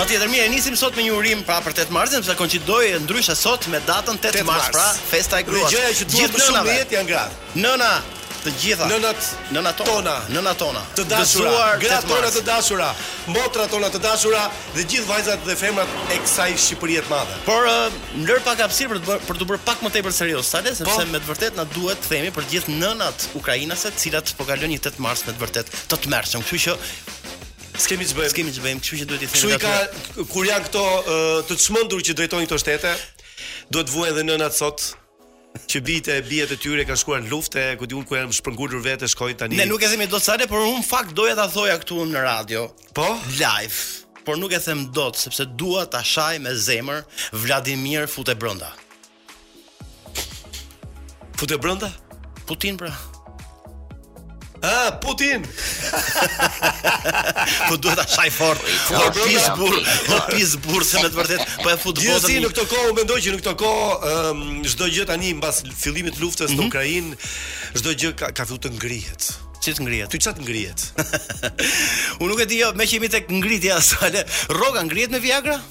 Patjetër, mirë e nisim sot me një urim pra për tetë marsin, sepse koincidoi Ndryshe sot me datën tetë Tetë mars, mars. pra festa e gruas. Dhe gjëja që dua Gjithë më shumë në nënave. jetë janë gratë. Nëna të gjitha. Nënat Nëna tona. tona. Nëna tona. Të dashura, Gëzuar gratë tetë tona mars. të dashura, motrat tona të dashura dhe gjithë vajzat dhe femrat e kësaj Shqipërie të madhe. Por ë, më lër pak hapësirë për të bërë për t'u bërë pak më tepër serioz Sale, sepse Po. me të vërtetë na duhet të themi për gjithë nënat ukrainase, të cilat po kalojnë një tetë mars me të vërtetë të tmerrshëm. Kështu që S'kemi ç'bëjmë. S'kemi ç'bëjmë, kështu që duhet të themi. Kështu i ka kur janë këta të çmendur që drejtojnë këto shtete, duhet të vuajnë edhe nënat sot që bijtë e bijat e tyre kanë shkuar në luftë e ku di unë ku janë shpërngulur vetë shkojnë tani. Ne nuk e themi dot Sale, por unë në fakt doja ta thoja këtu në radio. Po, live. Por nuk e them dot sepse dua ta shaj me zemër Vladimir fute brenda. Fute brenda? Putin pra. Ah, Putin. po du ta shaj fort. Po pis burrë, po pis burrë se me të vërtetë po e fut botën. Gjithsesi në këtë kohë mendoj që në këtë kohë çdo gjë tani mbas fillimit të luftës në mhm. Ukrainë, çdo gjë ka ka filluar të ngrihet. Si të ngrihet? Ty ça t'ngrihet? Unë nuk e di, jo, meqë jemi tek ngritja Sale. Rroga ngrihet me Viagra?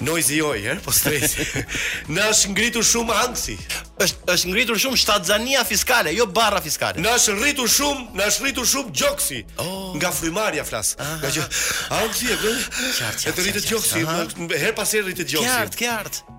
Noizy jo, eh, po stresi. Na është ngritur shumë ankthi. Është është ngritur shumë shtatzania fiskale, jo barra fiskale. Na është rritur shumë, na është rritur shumë gjoksi. Oh. Nga frymëmarrja flas. Nga që ankthi e bën. Qartë, qartë. Të rritet gjoksi, herë pas here rritet gjoksi. Qartë, qartë.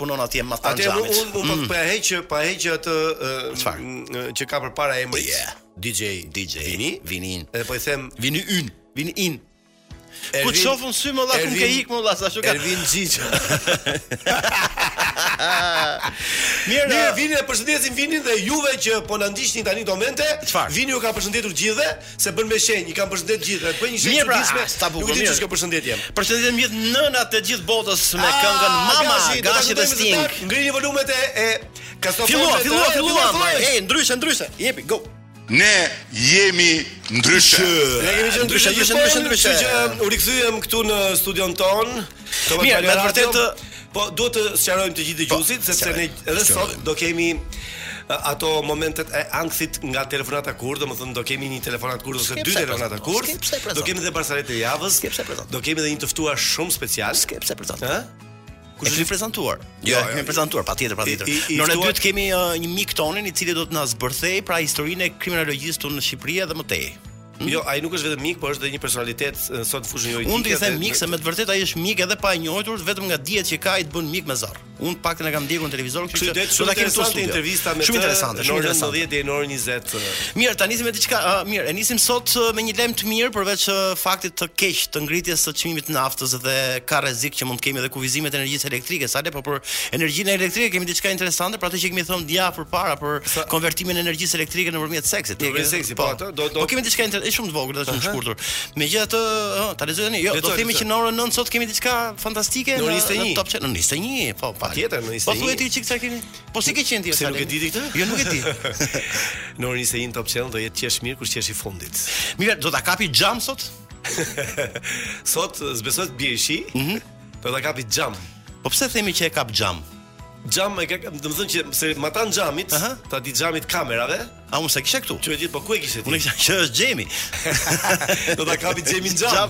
punon atje matanë Atje xhamit. unë unë mm. po e heq po e heq atë që ka përpara emrit. Yeah. DJ DJ Vini, Vini. Edhe po i them Vini ynë, Vini ynë. Ervin, ku të shofin sytë më dha ku ke ik më dha sa shoka. Ervin Xhixha. Mirë, Mirë vini e përshëndesim Vinin dhe juve që po na ndiqni tani këto momente. Vini ju ka përshëndetur gjithëve. Se bën me shenjë, i ka përshëndet gjithëve. Bën një shenjë pra, çuditshme. Sa bukur. Nuk di çka përshëndetje. Përshëndetje gjithë nënat e gjithë botës me ah, këngën Mama Gashi dhe Sting. Ngrini volumet e e kasetofonit. Filloi, filloi, filloi. Ej, ndryshe, ndryshe. Jepi, go. Ne jemi ndryshe. Ne jemi ndryshe, jemi ndryshe, ndryshe. Që u rikthyem këtu në studion tonë. Mirë, me të vërtetë po duhet të sqarojmë të gjithë po, dëgjuesit sepse ne edhe sot do kemi ato momentet e ankthit nga telefonata kurth, domethënë do kemi një telefonatë kurth ose dy telefonata kurth. Do kemi edhe barsaletat e javës. Do kemi edhe një të ftuar shumë special. S'ke pse për Ë? Kush është i prezantuar? Jo, jo, kemi jo. prezantuar patjetër, patjetër. Në orën e dytë kemi uh, një mik tonin i cili do të na zbërthejë pra historinë e kriminologjisë tonë në Shqipëri edhe më tej. Hmm? Jo, ai nuk është vetëm mik, por është edhe një personalitet sot në fushën juridike. Unë i them mik se me të vërtetë ai është mik edhe pa e njohur, vetëm nga dijet që ka i të bën mik me zor. Unë të paktën e kam ndjekur në televizor, kështu që do ta kemi në studio. Intervista me shumë interesante, shumë interesante. Në 10 deri në orën 20. Mirë, tani nisim me diçka, uh, mirë, e nisim sot me një lajm të mirë përveç faktit të keq të ngritjes së çmimit të naftës dhe ka rrezik që mund të kemi edhe kufizimet e energjisë elektrike, Sale, po për energjinë elektrike kemi diçka interesante për atë që kemi thënë dje përpara për konvertimin e energjisë elektrike nëpërmjet seksit. Nëpërmjet seksit, po. po. Do do. Po kemi diçka inter... është shumë të vogël, është shumë shkurtur. Megjithatë, ë, ta lexoj tani. Jo, do të themi që në orën 9 sot kemi diçka fantastike në 21. Top Channel në 21, po, patjetër në 21. Po thuaj ti çik çka kemi? Po si ke qenë ti? Se nuk e di ti këtë? Jo, nuk e di. Në orën 21 Top Channel do jetë qesh mirë kur qesh i fundit. Mirë, do ta kapi xham sot? sot s'besohet bie shi. Mhm. Do ta kapi xham. Po pse themi që e kap xham? Xham e ka, do të thotë që se matanë xhamit, ta di xhamit kamerave. A unë s'e kisha këtu. Që e di, po ku e kishe ti? Unë kisha që është Xhemi. Do ta kapi Xhemi në xham.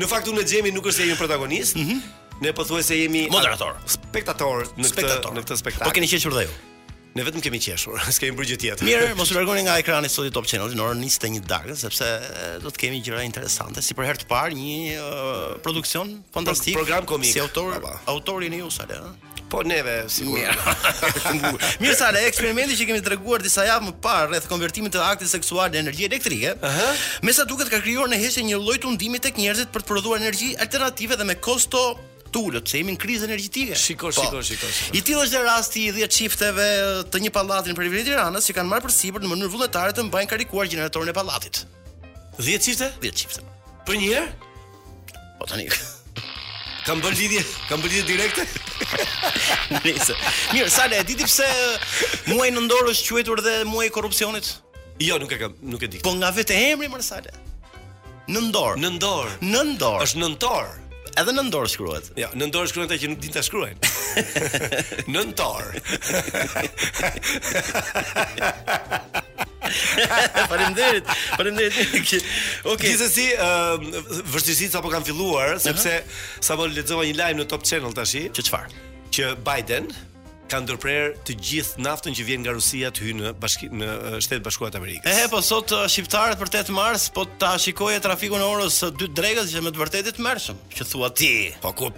në fakt unë, Xhemi, nuk është se jemi protagonist. Mm -hmm. Ne pothuajse jemi moderator, spektator në spektator. këtë në këtë spektakël. Po keni qeshur dhe ju. Ne vetëm kemi qeshur, s'kemi bërë gjë tjetër. Mirë, mos u largoni nga ekrani sot i Top Channel në orën 21 darkë, sepse do të kemi gjëra interesante, si për herë të parë një uh, produksion fantastik, Pro, program komik. Si autor, autori ju, Sale, a Po neve sigurisht. Mirë Sale, eksperimenti që kemi treguar disa javë më parë rreth konvertimit të aktit seksual në energji elektrike, ëh, uh -huh. me sa duket ka krijuar në heshtje një lloj tundimi tek njerëzit për të prodhuar energji alternative dhe me kosto të ulët, se jemi në krizë energjetike. Shiko, po. shiko, shiko, shiko. I tillë është rasti i 10 çifteve të një pallati në periferinë e Tiranës që kanë marrë përsipër në mënyrë vullnetare të mbajnë karikuar gjeneratorin e pallatit. 10 çifte? 10 çifte. Për një herë? Po tani. Kanë bërë lidhje, kanë bërë lidhje direkte. Nëse. Mirë, Sale, di ti pse muaji nëndor është quajtur dhe muaji i korrupsionit? Jo, nuk e kam, nuk e di. Po nga vetë emri more Sale. Nëndor. Nëndor. Nëndor. Është nëntor. Edhe në ndorë shkruhet. Jo, në ndorë shkruhet atë që nuk din ta shkruajnë. në ndorë. Faleminderit. Faleminderit. Okej. Gjithsesi, ë vështirësitë sapo kanë filluar, sepse sapo lexova një lajm në Top Channel tashi, Që çfarë? që Biden ka ndërprerë të gjithë naftën që vjen nga Rusia të hyjë në bashki, në ë, Shtetet e Bashkuara të Amerikës. Ehe, po sot uh, shqiptarët për 8 mars po ta shikoje trafikun e orës uh, 2 drekës qe me të vërtetë i tmerrshëm, që thua ti. Po ku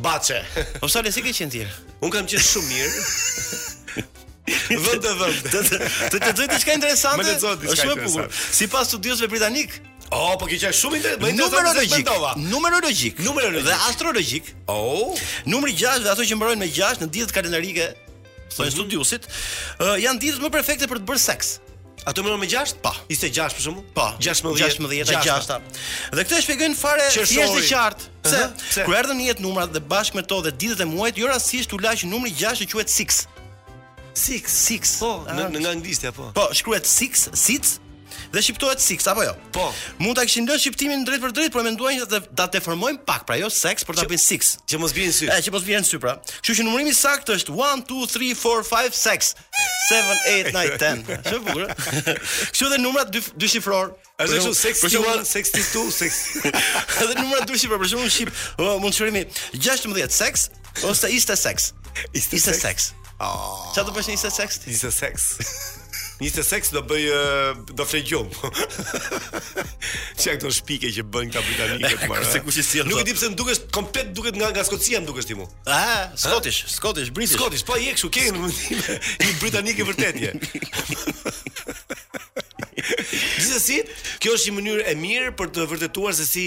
Baçe. Po Sale si ke qenë ti? Unë kam qenë shumë mirë. Vënd të vënd. Të të të të të diçka interesante. Më lexo diçka Është më bukur. interesante. Sipas studiosve britanikë, Oh, po kjo që është shumë inter- më interesante se numerologjik, mendova. numerologjik, Numerologjik. dhe astrologjik, Oh, numri 6 dhe ato që mbarojnë me 6 në ditët kalendarike Po studiuesit, ë, janë ditët më perfekte për të bërë seks. Ato me 6? Po. 26 për shembull? Po, 16, 16, gjashta. gjashta. Dhe këtë e shpjegojnë fare Qershori. thjesht dhe qartë. Pse? Aha, pse? Kur erdhën në jetë numrat dhe bashkë me to dhe ditët e muajit, jo rastësisht u la që numri 6 të quhet six. Six, six. Po, në, në nga anglishtja po. Po, shkruhet six, six, Dhe shqiptohet sex apo jo? Po. Mund ta kishin lënë shqiptimin drejtpërdrejt, por menduan që ta deformojnë pak, pra jo sex, por ta bëjnë six. Që mos bien në sy. Ëh, që mos bien në sy pra. Kështu që numërimi i saktë është 1 2 3 4 5 6 7 8 9 10. Shumë bukur. Kështu dhe numrat dy dyshifrorë. Është kështu sex për shembull sexty two sex. Edhe numrat dyshifrorë për shembull në shqip mund të shkruajmë 16 sex Ose ishte seks. Ishte, ishte seks. Oh. Çfarë do bësh ishte seks? Ishte seks. Ishte seks do bëj do fle gjumë. Çfarë këto shpikje që bëjnë këta britanikët më. Se kush i sjell. Nuk e di pse dukesh komplet duket nga nga Skocia më dukesh ti mu. Ah, Scottish, Scottish, British. Scottish, po je kështu ke në një britanik i vërtetë je. Gjithsesi, kjo është një mënyrë e mirë për të vërtetuar se si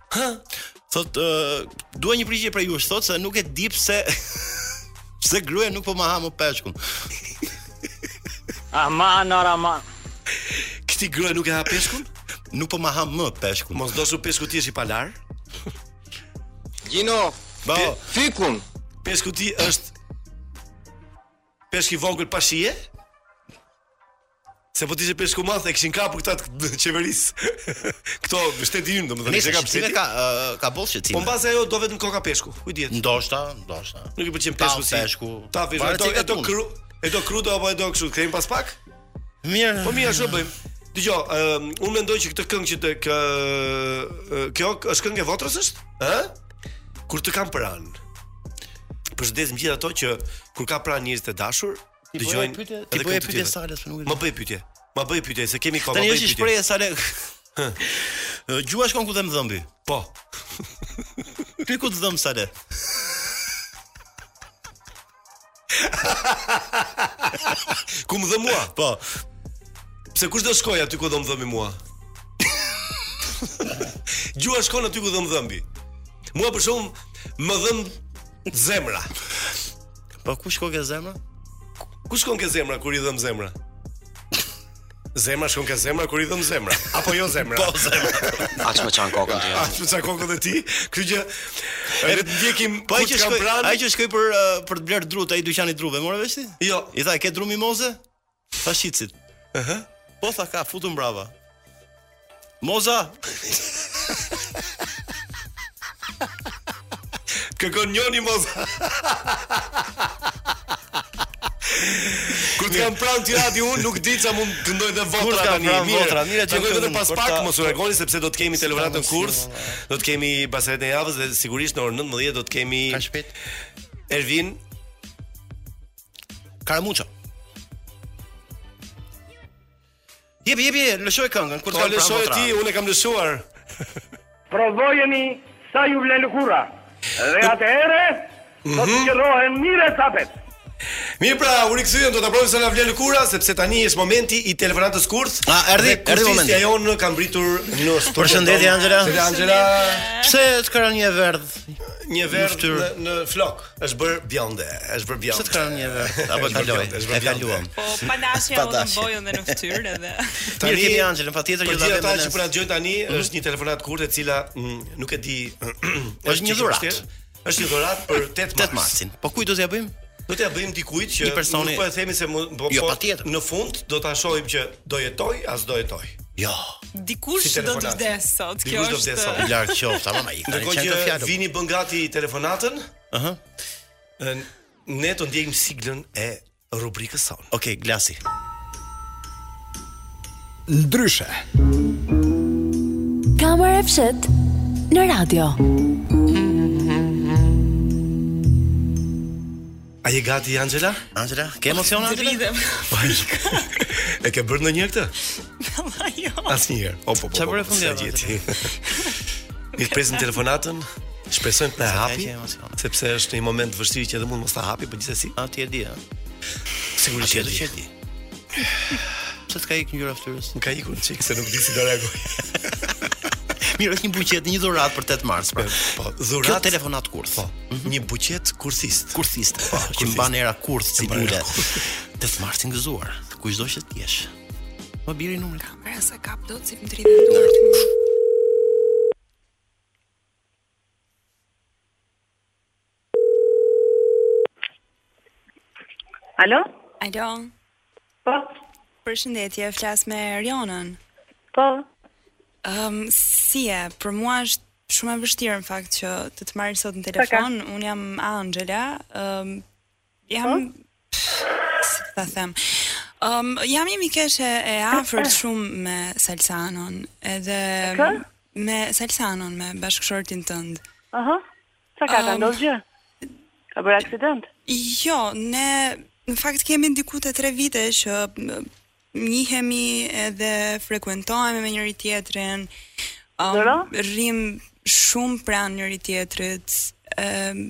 Hë? Thot, uh, dua një përgjigje prej jush, thot se nuk e di pse pse gruaja nuk po ma ha më peshkun. Ah, aman aman. Këtij gruaja nuk e ha peshkun? Nuk po ma ha më peshkun. Mos ndoshta peshku i tij është i palarë? Gjino, ba, fikun. Peshku i tij është Peshk i vogël pa shije. Se po të ishte peshku i madh e kishin kapur këta të qeverisë. Këto shteti ynë, domethënë, Nëse çka shqetësimi pseti. ka ë, ka boll Po shqetësime. mbase ajo do vetëm kokë peshku. Ku i dihet? Ndoshta, ndoshta. Nuk i pëlqen Tall peshku si. peshku. Ta peshku, Varet do si ka do punë. kru, e do krudo apo e do kështu, kthejmë pas pak? Mirë. Po mirë, ç'do bëjmë? Dëgjo, um, unë mendoj që këtë këngë që të kë kjo është këngë e votrës është? Ë? Kur të kam pranë. Përshëndesim gjithë ato që kur ka pranë njerëzit e dashur, dëgjojnë. Ti bëj pyetje Salës, po nuk e. Më bëj pyetje. Më bëj pyetje se kemi kohë, më bëj pyetje. Tani është shprehja Salë. Gjuha shkon ku dhemb dhëmbi. Po. Ty ku të dhëmb Salë? Ku më dhëmb mua? Po. Pse kush do shkojë aty ku do më dhëmbi mua? Gjuha shkon aty ku dhëmb dhëmbi. Mua për shembull më dhëmb zemra. Po ku shkon ke zemra? Ku shkon ke zemra kur i dhëmb zemra? Zemra shkon ke zemra kur i dhëmb zemra. Apo jo zemra. Po zemra. Aq më çan kokën ti. Aq më çan kokën ti. Kjo gjë e vetë ndjekim po ai që shkoi pranë. Ai që shkoi për për të blerë dru te ai dyqani druve, more vesh ti? Jo. I tha, "Ke dru mimoze?" Tha shitësit. Ëh. Po tha ka, futu mbrapa. Moza. Këkon njoni moza. Kur të kam pranë ti radi unë nuk di ça mund të ndoj dhe votra tani. Kur të votra, mirë që vetëm pas pak mos u largoni sepse do të kemi telefonatën kurth, do të kemi bastet e javës dhe sigurisht në orën 19 do të kemi Ka shpejt. Ervin Karamuço. Jepi, jepi, lëshoj këngën, kur të kam lëshoj ti, unë e kam lëshuar. Provojeni sa ju vlen lëkura. Dhe atëherë do të mhm. qërohen mire capet. Mirë pra, u rikthyem, do ta provoj sa na vlen lëkura sepse tani është momenti i telefonatës kurth. A erdhi, erdhi momenti. Kurtistja jonë ka mbërritur në studio. Përshëndetje Angela. Përshëndetje Angela. Pse të kanë lyer verdh? Lyer verdh në, në flok. Është bër bjonde, është bër bjonde. Pse të kanë lyer verdh? Apo kaloj, e kaluam. Po pa dashje apo në bojën dhe në fytyrë edhe. Tani kemi Angelën, patjetër që do ta bëjmë. Për ata që na dëgjojnë tani, mhm. është një telefonatë kurth e cila mm, nuk e di. Është një dhuratë. Është një dhuratë për 8 marsin. marsin. Po kujt do t'ia bëjmë? Do t'ia bëjmë dikujt që personi... nuk po e themi se po, jo, po, në fund do ta shohim që do jetoj as do jetoj. Jo. Dikush do të vdes sot. Kjo është. Dikush do të vdes sot. Larg qoftë, ama ai. Ndërkohë që Vini bën gati telefonatën. Ëh. Ne të ndjejmë siglën e rubrikës sonë. Okej, okay, glasi. Ndryshe. Kamera e fshehtë në radio. A je gati Angela? Angela, ke emocion Angela? Dridhem. Po, e ke bërë ndonjëherë këtë? Po jo. Asnjëherë. O po po. Çfarë po, po, fundi ti? Ne presim telefonatën. Shpresojmë të hapi, sepse është një moment i vështirë që edhe mund mos ta hapi, por gjithsesi. A ti e di? Sigurisht që e di. Pse të ka ikë ngjyra fytyrës? Më ka ikur çik se nuk di si do reagoj. Mirë, është një buqet, një dhuratë për 8 mars. Pra. Po, dhurat Kjo telefonat kurth. Po, mhm. një buqet kurthist. Kurthist, po, që mban era kurth si lule. 8 marsin gëzuar. Kushdo që të jesh. Po bjeri numrit. Kamera s'e kap dot si më dridhen duart. Alo? Alo? Po? Përshëndetje, flas me Rionën. Po? Um, si e, për mua është shumë e vështirë në fakt që të të marr sot në telefon, unë jam Angela, um, Jam, po, si ta them. Um, jam një mikeshe e afërt shumë me Salsanon, edhe Kë? me Salsanon, me bashkëshortin tënd. Aha. Ça, ka um, ndodhur gjë? Ka bërë aksident? Jo, ne në fakt kemi diku te 3 vite që njihemi edhe frekuentohemi me njëri tjetrin. Um, rrim shumë pranë njëri tjetrit. Ëm um,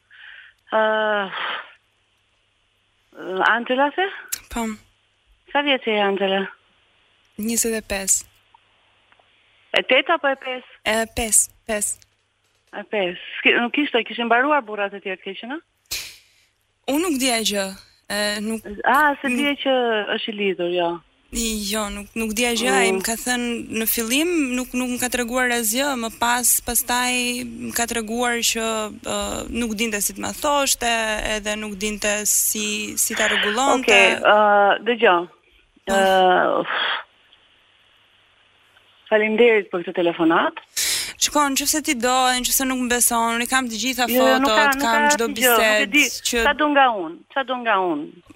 Uh, Angela se? Po. Sa vjeç je Angela? 25. E tetë apo e pes? E pes, pes. E pes. Nuk ishte, kishin mbaruar burrat e tjerë të keqën, a? Unë nuk dija gjë. E, nuk... A, s'e dije që është i lidhur, jo. Jo, nuk nuk dija gjë, ai më ka thënë në fillim, nuk nuk më ka treguar asgjë, më pas pastaj më ka treguar që uh, nuk dinte si të ma thoshte, edhe nuk dinte si si ta rregullonte. Okej, okej, uh, dëgjoj. Ë uh, Faleminderit për këtë telefonat. Shikon, nëse ti do, nëse nuk më beson, i kam të gjitha jo, jo, fotot, jo, kam çdo bisedë që sa do nga unë, sa do nga unë.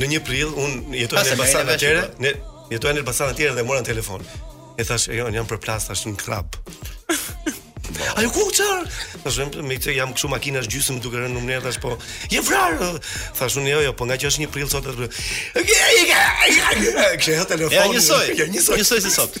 Në një prill unë jetoja në Elbasan atëherë, unë jetoja në Elbasan atëherë dhe mora në telefon. E thash, "Jo, jam përplas, thashë, në Krrabë." Ajo ku, çar? Thashë jam me këtë jam kështu makina është gjysmë duke rënë në humnerë thashë po. Je vrar. Thashë unë jo jo, po ngaqë është një prill sot atë. Kë e telefon. Ja njësoj. Ja njësoj. Njësoj si sot.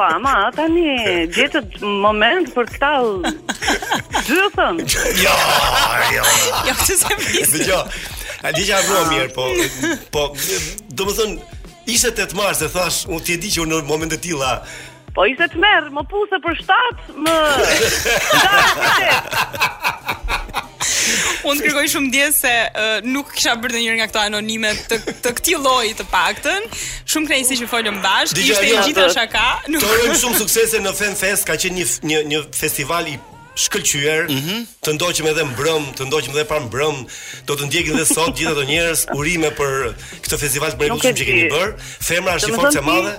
Pa, po, ama, tani gjete moment për t'u tallë Gjëthën Jo, jo Jo, që se misë Jo, a di që a vërë mirë, po Po, domethënë Ishte tetë mars, e thash, unë ti e di që unë në momente të tilla Po, ishte të merë, më pusë për shtatë, më... Unë të kërkoj shumë ndjesë se uh, nuk kisha bërë ndonjëherë nga këto anonime të të këtij lloji të paktën. Shumë kënaqësi që folëm bashkë. Dija, Ishte e Dija, gjitha atë- shaka. Nuk Të urojmë shumë suksese në FemFest, ka qenë një një një festival i shkëlqyer. Mhm. Të ndoqim edhe mbrëm, të ndoqim edhe parmbrëm. Do të ndjekin edhe sot gjithë ato njerëz. Urime për këtë festival të Nuk e mrekullueshëm që di. keni bërë. Femra është një Domethënë forcë e ti- madhe.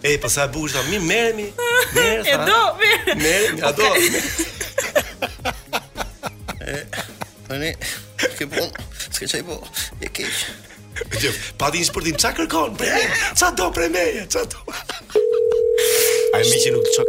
Ej, po sa e bukur është, mi merremi. Merremi. E do, merremi. Merremi, a do? Ani, ke bon, s'ke qaj bo, e keq. Jo, pa di në shpirt tim, ça kërkon prej meje? Ça do prej meje? Ça do? Ai më që nuk të çak.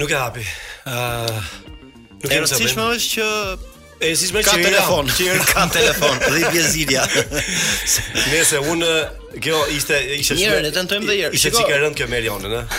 Nuk e hapi. Ëh. Uh, nuk e hapi. Është është që e si më ka telefon, që e ka telefon, dhe i bie zilja. Nëse unë kjo ishte ishte Mirë, ne tentojmë edhe herë. Ishte çikë rëndë kjo Merionë, ëh.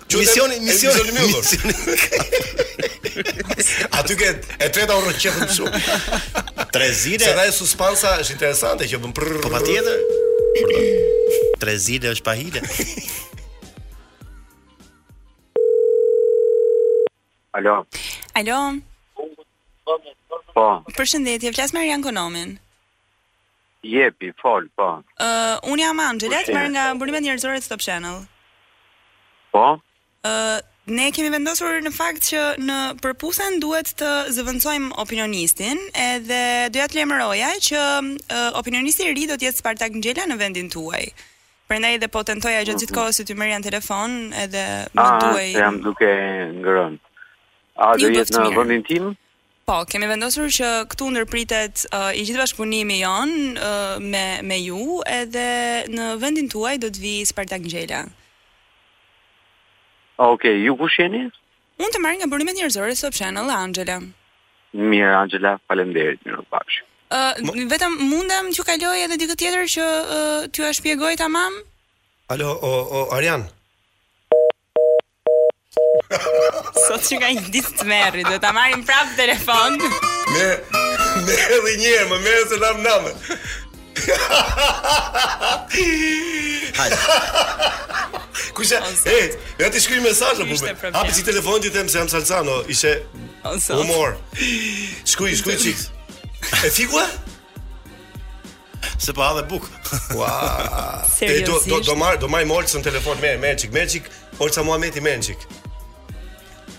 Misioni, misioni i mbyllur. Aty ke e treta u rrëqethëm shumë. Tre zile. Se ajo suspansa është interesante që bën prrr. Po patjetër. Tre zile është pa hile. Alo. Alo. Po. Përshëndetje, flas me Arjan Konomin. Jepi, fol, po. Ë, uh, unë jam Anxhela, të marr nga burimet njerëzore të Top Channel. Po. Ë, uh, ne kemi vendosur në fakt që në Përputhen duhet të zëvendësojmë opinionistin, edhe doja të lajmëroja që uh, opinionisti i ri do të jetë Spartak Ngjela në vendin tuaj. Prandaj edhe po tentoja gjatë gjithë mhm. kohës që të merrja në telefon edhe më ah, duhej. Ah, jam duke ngrënë. A do jetë në vendin tim? Po, kemi vendosur që këtu ndërpritet uh, i gjithë bashkëpunimi jonë uh, me me ju, edhe në vendin tuaj do të vijë Spartak Ngjela. Okej, okay, ju kush jeni? Unë të marr nga burimet njerëzore të Top Channel, Anxhela. Mirë Anxhela, faleminderit, mirupafshim. Ë vetëm mundem t'ju kaloj edhe dikë tjetër që t'jua shpjegoj tamam? Alo o o Arjan. Sot që ka një ditë tmerri, do ta marrim prapë telefon. Me me edhe një herë, më merr se lamë namin. Hajde. Kush është? E, ja t'i shkruaj mesazh apo bëj. Hapi si telefonin t'i them se jam Salsano, ishte humor. Shkruaj, shkruaj çik. E fikua? Se pa dhe bukë. Ua. Seriozisht. Do do do marr, do marrim Oltën telefon me një çikë, një çikë, Olta Muhameti një çikë.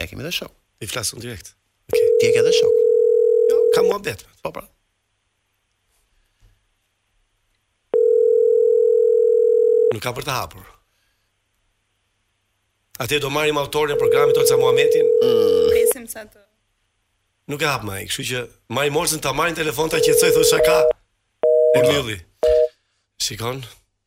E kemi dhe shok. I flasim direkt. Okay. Ti e ke dhe shok. Jo, ka mua vetë. Po pra. Nuk ka për ta hapur. Atëherë do marrim autorin e programit, Olta Muhametin. Mm. Presim sa të... Nuk e hap më ai, kështu që marrim Oltën ta marrim telefon ta qetësojë, thotë shaka. E mbylli. Shikon?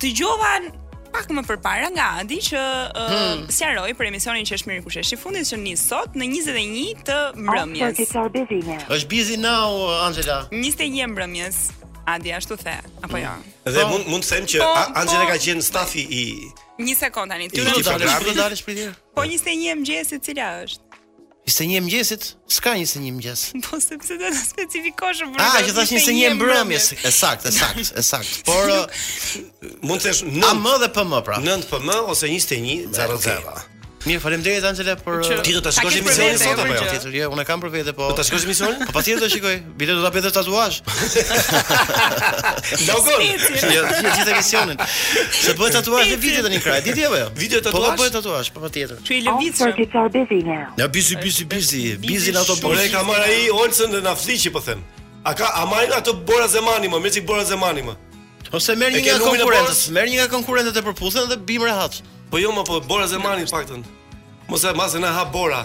dëgjova pak më përpara nga Adi që uh, hmm. sqaroi për emisionin që është mirë kush është i fundit që nis sot në 21 të mbrëmjes. Është busy now Anxhela. 21 e mbrëmjes. Adi ashtu the, apo jo. Hmm. Dhe po. mund mund të them që po, Anxhela po. ka qenë stafi i Një sekond tani, ty do të dalësh për tjetër. Po 21 e mëngjesit cila është? 21 mëngjesit, s'ka 21 mëngjes. Po sepse do të specifikosh për. Ah, që thash 21 e mbrëmjes. Është saktë, është saktë, është saktë. Por mund të thësh 9 më dhe PM pra. 9 PM ose 21 00. Mirë, faleminderit Anxhela për Ti do ta shikosh emisionin sot apo jo? Jo, unë kam për vete po. Do ta shikosh emisionin? Po patjetër do shikoj. Bile do ta bëj dhe tatuazh. Logo. Jo, ti gjithë emisionin. Se bëhet tatuazh në video tani kraj. Di ti apo jo? Video po, po, tatuazh. Po bëhet tatuazh, po patjetër. Çu i lëvizshëm. Ja bizi bizi bizi, bizi në ato bore ka marr ai Olsen dhe na fliqi po them. A ka a marrin ato bora zemani më, mezi bora zemani më. Ose merr një nga konkurrentët, merr një nga konkurrentët e përputhen dhe bim rehat. Po jo, më po bora zemani të paktën. Mos e masë na ha bora.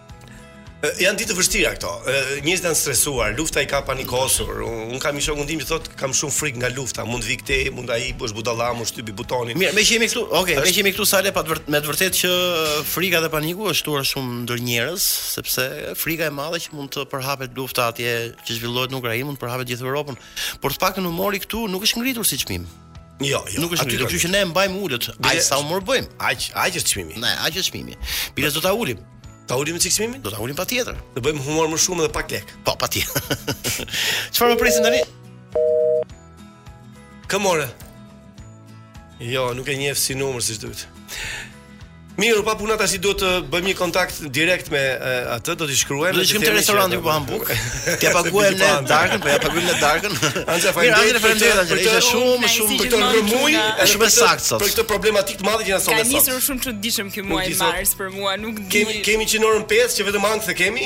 Janë ditë të vështira këto. Njerëzit janë stresuar, lufta i ka panikosur. Un kam një shokun tim që thotë kam shumë frikë nga lufta, mund të vi këtej, mund ai është budalla, mund të shtypi butonin. Mirë, me që jemi këtu, okay, me që jemi këtu sale pa vërt, me të vërtetë që frika dhe paniku është shtuar shumë ndër njerëz, sepse frika e madhe që mund të përhapet lufta atje që zhvillohet në Ukrainë, mund të përhapet në gjithë Evropën. Por të paktën humori këtu nuk është ngritur si çmim. Jo, jo. Nuk është ngritur, kështu që ne e mbajmë ulët, aq sa më bëjmë. Aq, aq është çmimi. Ne, aq është çmimi. Bile do ta ulim. Do ta ulim çik çmimin? Do ta ulim patjetër. Do bëjmë humor më shumë dhe pak lek. Po, patjetër. Çfarë më presin tani? Come on. Jo, nuk e njeh si numër si dytë. Mirë, u pa puna tashi duhet të bëjmë një kontakt direkt me atë, do t'i shkruajmë. Do të shkojmë te restoranti ku po han bukë. T'ia paguajmë ne darkën, po ja paguajmë ne darkën. Anxha faleminderit. Faleminderit Anxha, ishte shumë shumë për këtë muaj, është shumë saktë sot. Për këtë problematik të madhe që na solle sot. Ka nisur shumë çuditshëm ky muaj mars për mua, nuk di. Kemi kemi që në orën 5 që vetëm ankthe kemi.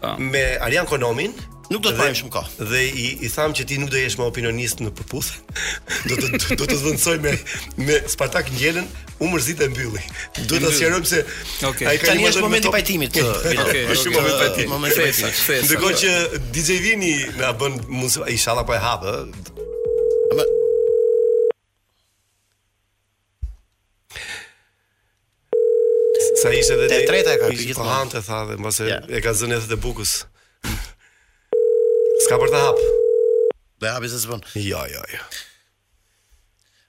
Po. me Arjan Konomin. Nuk do të marrim shumë kohë. dhe i i thamë që ti nuk do jesh më opinionist në Përputhen. Do të do të zvendësoj me me Spartak Ngjelën, u mërzit e mbylli. Duhet ta sqarojmë se Okej. ai ka Tani një është marrëdhënie momenti i top- pajtimit. Okej, Okej, okej, është okej. momenti i pajtimit. Momenti i Kthesa, pajtimit. kthesa. Ndërkohë që DJ Vini na bën muzikë, inshallah po e hap, ë. Sa ishte dhe Te treta e ka ishte gjithmonë. po hante tha dhe mbase Ja. e ka zënë edhe të bukës. S'ka për të hap. Do hapi se s'bën. Jo, jo, jo.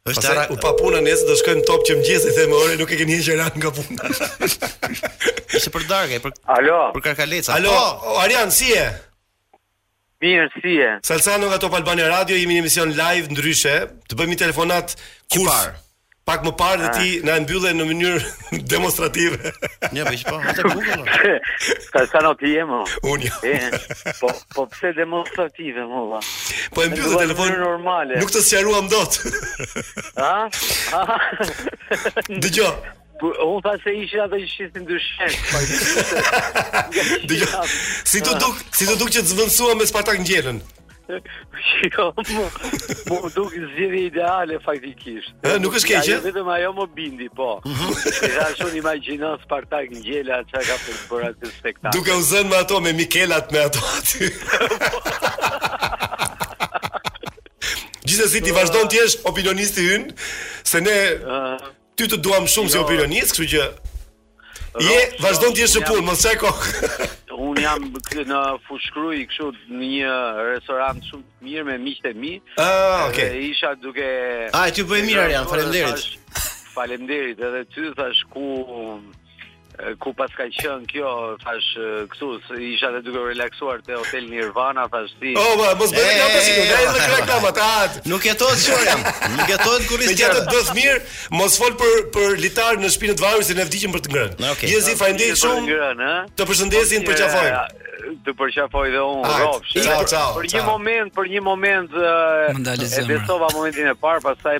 Është Pastaj ara- u pa puna nesër do shkojmë top që mëngjes i them ore nuk e keni hequr Arjanin nga puna. ishte për darkë, për Alo. për karkaleca. Alo, Po, o, Arjan, si je? Mirë si je. Salsano nga Top Albania Radio, jemi në emision live ndryshe, të bëmë një telefonatë kurth pak më parë dhe ah. ti na e mbylle në mënyrë demonstrative. Një bëj po, atë bukur. Salsano ti je mo. Unë. Po, po pse demonstrative mo vlla? Po e mbylla telefonin normale. Nuk të sqaruam dot. Ha? Dëgjoj. Po unë thash se ishin ata që shisnin dyshek. Dëgjoj. Si t'u duk, si t'u duk që të zvendësua me Spartak Ngjelën. Jo, m'u duk zgjidhje ideale faktikisht. Ë, nuk është keq, ë? Vetëm ajo më bindi, po. Mhm. Ja shon imagjino Spartak Ngjela çka ka për të bërë atë spektakël. Duke u zënë me ato me Mikelat me ato aty. Gjithsesi ti vazhdon të jesh opinionisti ynë se ne Ty të duam shumë si jo. opinionist, kështu që ti vazhdon të jesh në punë, mos çaj kokë. Unë jam në Fushë-Krujë, këtu në një restorant shumë të mirë me miqtë e mi. Ah, okay. Dhe isha duke Ah, të bëftë mirë Arjan, faleminderit. Faleminderit edhe ty, thashë ku ku paska qënë kjo, thashë, këtu, isha dhe duke relaksuar te hotel Nirvana, thashë, ti. O, ba, mos bërë ka pasi, ka e dhe kërë kama, ta atë. Nuk e tojtë që jam, nuk e tojtë kërë i stjarë. Në rregull, mirë, mos fol për, për litar në shpinë e të varurit, se ne vdiqëm për të ngrënë. Okay. Jezi, faleminderit shumë, të përshëndes, të përqafoj. Të përqafoj dhe unë, rofsh. Për një moment, për një moment, e besova momentin e parë, pastaj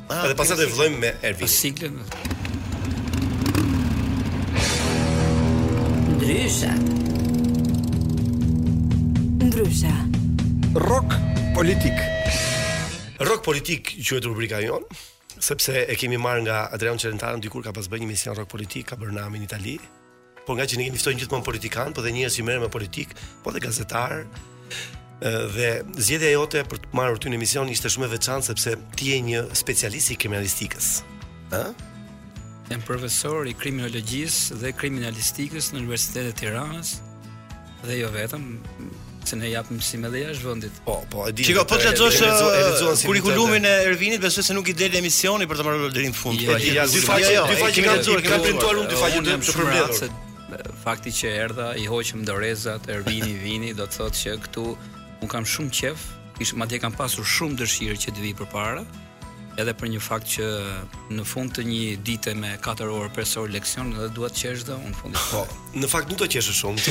Ah, Edhe pastaj do të fillojmë me Ervin. Siklën. Ndryshe. Ndryshe. Rock politik. Rock politik quhet rubrika jonë, sepse e kemi marrë nga Adriano Celentano dikur ka pas bërë një emision rock politik, ka bërë namin në Itali. Po ngaqë ne kemi ftojmë gjithmonë politikanë, po dhe njerëz që merren me politikë, po dhe gazetarë. Dhe zgjedhja jote për të të marrë ty në emision ishte shumë e veçantë sepse ti je një specialist i kriminalistikës. Ë? Jam profesor i kriminologjisë dhe kriminalistikës në Universitetin e Tiranës. Dhe jo vetëm, se ne japim mësim edhe jashtë vendit. Po, po, e di. Shiko, po të lexosh uh, kurrikulumin e Ervinit, besoj se nuk i del emisioni për të marrë deri në fund. Po, ja, dy faqe, dy faqe kam lexuar, kam printuar unë dy faqe të përmbledhura. Fakti që erdha, i hoqëm dorezat, Ervini Vini, do të thotë që këtu unë kam shumë qejf, ish madje kam pasur shumë dëshirë që të vij përpara. edhe për një fakt që në fund të një dite me 4 orë, 5 orë leksion, edhe dua të qesh dhe unë në fund. Po, në fakt nuk do të qeshësh shumë.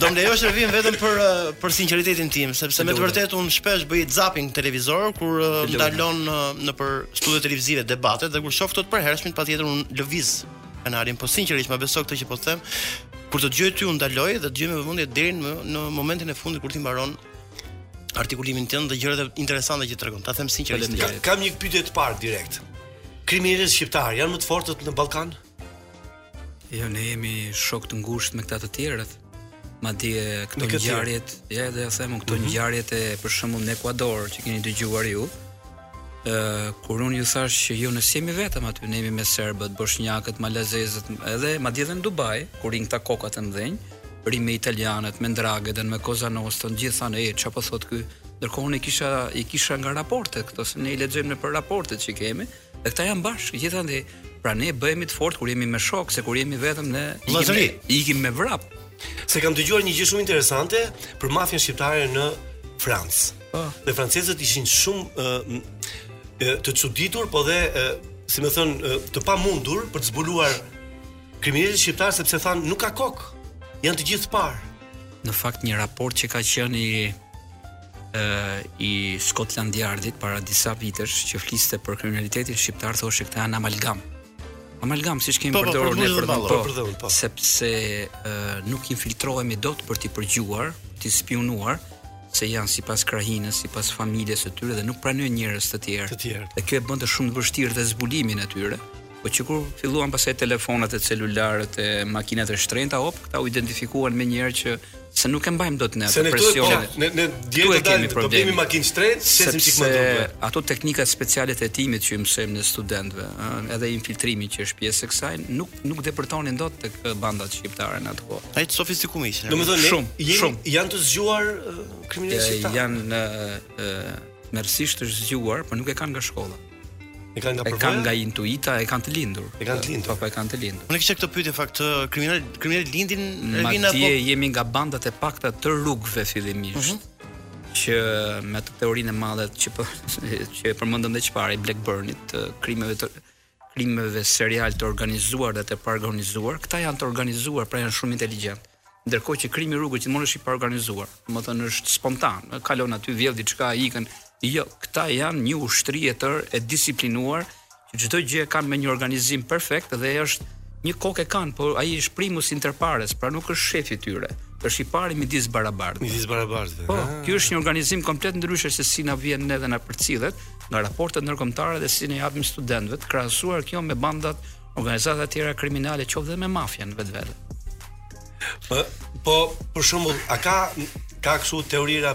do më lejosh të them vetëm për uh, për sinqeritetin tim, sepse me të vërtetë unë shpesh bëj zapping televizor kur uh, ndalon uh, nëpër studio televizive debatet dhe kur shoh këta të përhershmit patjetër unë lëviz kanalin, po sinqerisht më beso këtë që po them, kur të dëgjoj ty unë ndaloj dhe të dëgjoj me vëmendje deri në në momentin e fundit kur ti mbaron artikulimin tënd dhe gjërat interesante që tregon. Ta them sinqerisht. Ka, kam një pyetje të parë direkt. Kriminalistët shqiptarë janë më të fortët në Ballkan? Jo, ne jemi shokë të ngushtë me këta të tjerët. Madje këto ngjarjet, ja edhe ta themi këto mm -hmm. ngjarjet për shembull në Ekuador që keni dëgjuar ju, Ë kur unë ju thash që ju nuk jemi vetëm aty, ne jemi me serbët, boshnjakët, malazezët, edhe madje edhe në Dubai, kur rrinë këta koka të mëdhenj, rrinë me italianët, me Ndrangetën, me Koza Nostrën, gjithë thanë, "E çfarë po thotë ky?" Ndërkohë unë i kisha i kisha nga raportet këto, se ne i lexojmë nëpër raportet që kemi, dhe këta janë bashkë gjithandej. Pra ne bëhemi të fortë kur jemi me shokë, se kur jemi vetëm ne Vëllazëri. ikim, ikim me vrap. Se kam dëgjuar një gjë shumë interesante për mafian shqiptare në Francë. Po. Dhe francezët ishin shumë ë ë, të çuditur, po dhe ë, si me thënë, ë, të pamundur për të zbuluar kriminelët shqiptarë sepse thanë nuk ka kokë. Janë të gjithë të parë. në fakt një raport që ka qenë i ë i Scotland Yardit para disa vitesh që fliste për kriminalitetin shqiptar thoshte këta janë amalgam. Amalgam siç kemi Po, po, përdorur ne mbushjen për dhëmballë, dhëmbë, po, për dhëmbë, po. sepse ë nuk infiltrohemi dot për t'i përgjuar, t'i spiunuar, se janë sipas krahinës, sipas familjes së tyre dhe nuk pranojnë njerëz të tjerë. Të tjerë. Dhe kjo e bënte shumë të vështirë dhe zbulimin e tyre. Po që kur filluan pastaj telefonat e celularët e makinat e shtrenjta, op, këta u identifikuan menjëherë se nuk e mbajmë dot ne atë presionin. Po, ne, ne ku të dalë të dalë, do blejmë makinë të shtrenjtë, se një çikë me u dukë. Ato teknikat speciale të hetimit që i mësojmë ne studentëve, edhe infiltrimi që është pjesë e kësaj, nuk nuk depërtonin dot tek bandat shqiptare në atë kohë. Aq të sofistikuar ishin. Domethënë shumë, jemi, shumë janë të zgjuar uh, kriminelët shqiptarë. Janë në uh, tmerrësisht të zgjuar, por nuk e kanë nga shkolla. E kanë nga përvoja. E kanë nga intuita, e kanë të lindur. E kanë të lindur. Po, po e kanë të lindur. Unë kisha këtë pyetje në fakt, kriminel kriminelët lindin domethënë apo? Madje jemi nga bandat e pakta të rrugëve fillimisht. Mm -hmm. Që me atë teorinë e madhe që po që e përmendëm dhe më parë, e Blackburn-it, krimeve të krimeve seriale të organizuar dhe të paorganizuar, këta janë të organizuar, pra janë shumë inteligjentë. Ndërkohë që krimi i rrugës gjithmonë është i paorganizuar, domethënë është spontan, kalon aty vjedh diçka, ikën. Jo, këta janë një ushtri e tërë e disiplinuar, që çdo gjë e kanë me një organizim perfekt dhe është një kokë e kanë, por ai është primus inter pares, pra nuk është shefi i tyre. Është i pari midis barabartëve. Midis barabartëve. Po, ky është një organizim komplet ndryshe se si na vjen ne dhe na përcillet. nga raportet ndërkombëtare dhe si ne ua japim studentëve të krahasuar kjo me bandat organizatat e tjera kriminale qoftë edhe me mafian në vetvete. Po po për shembull, a ka ka kështu teorira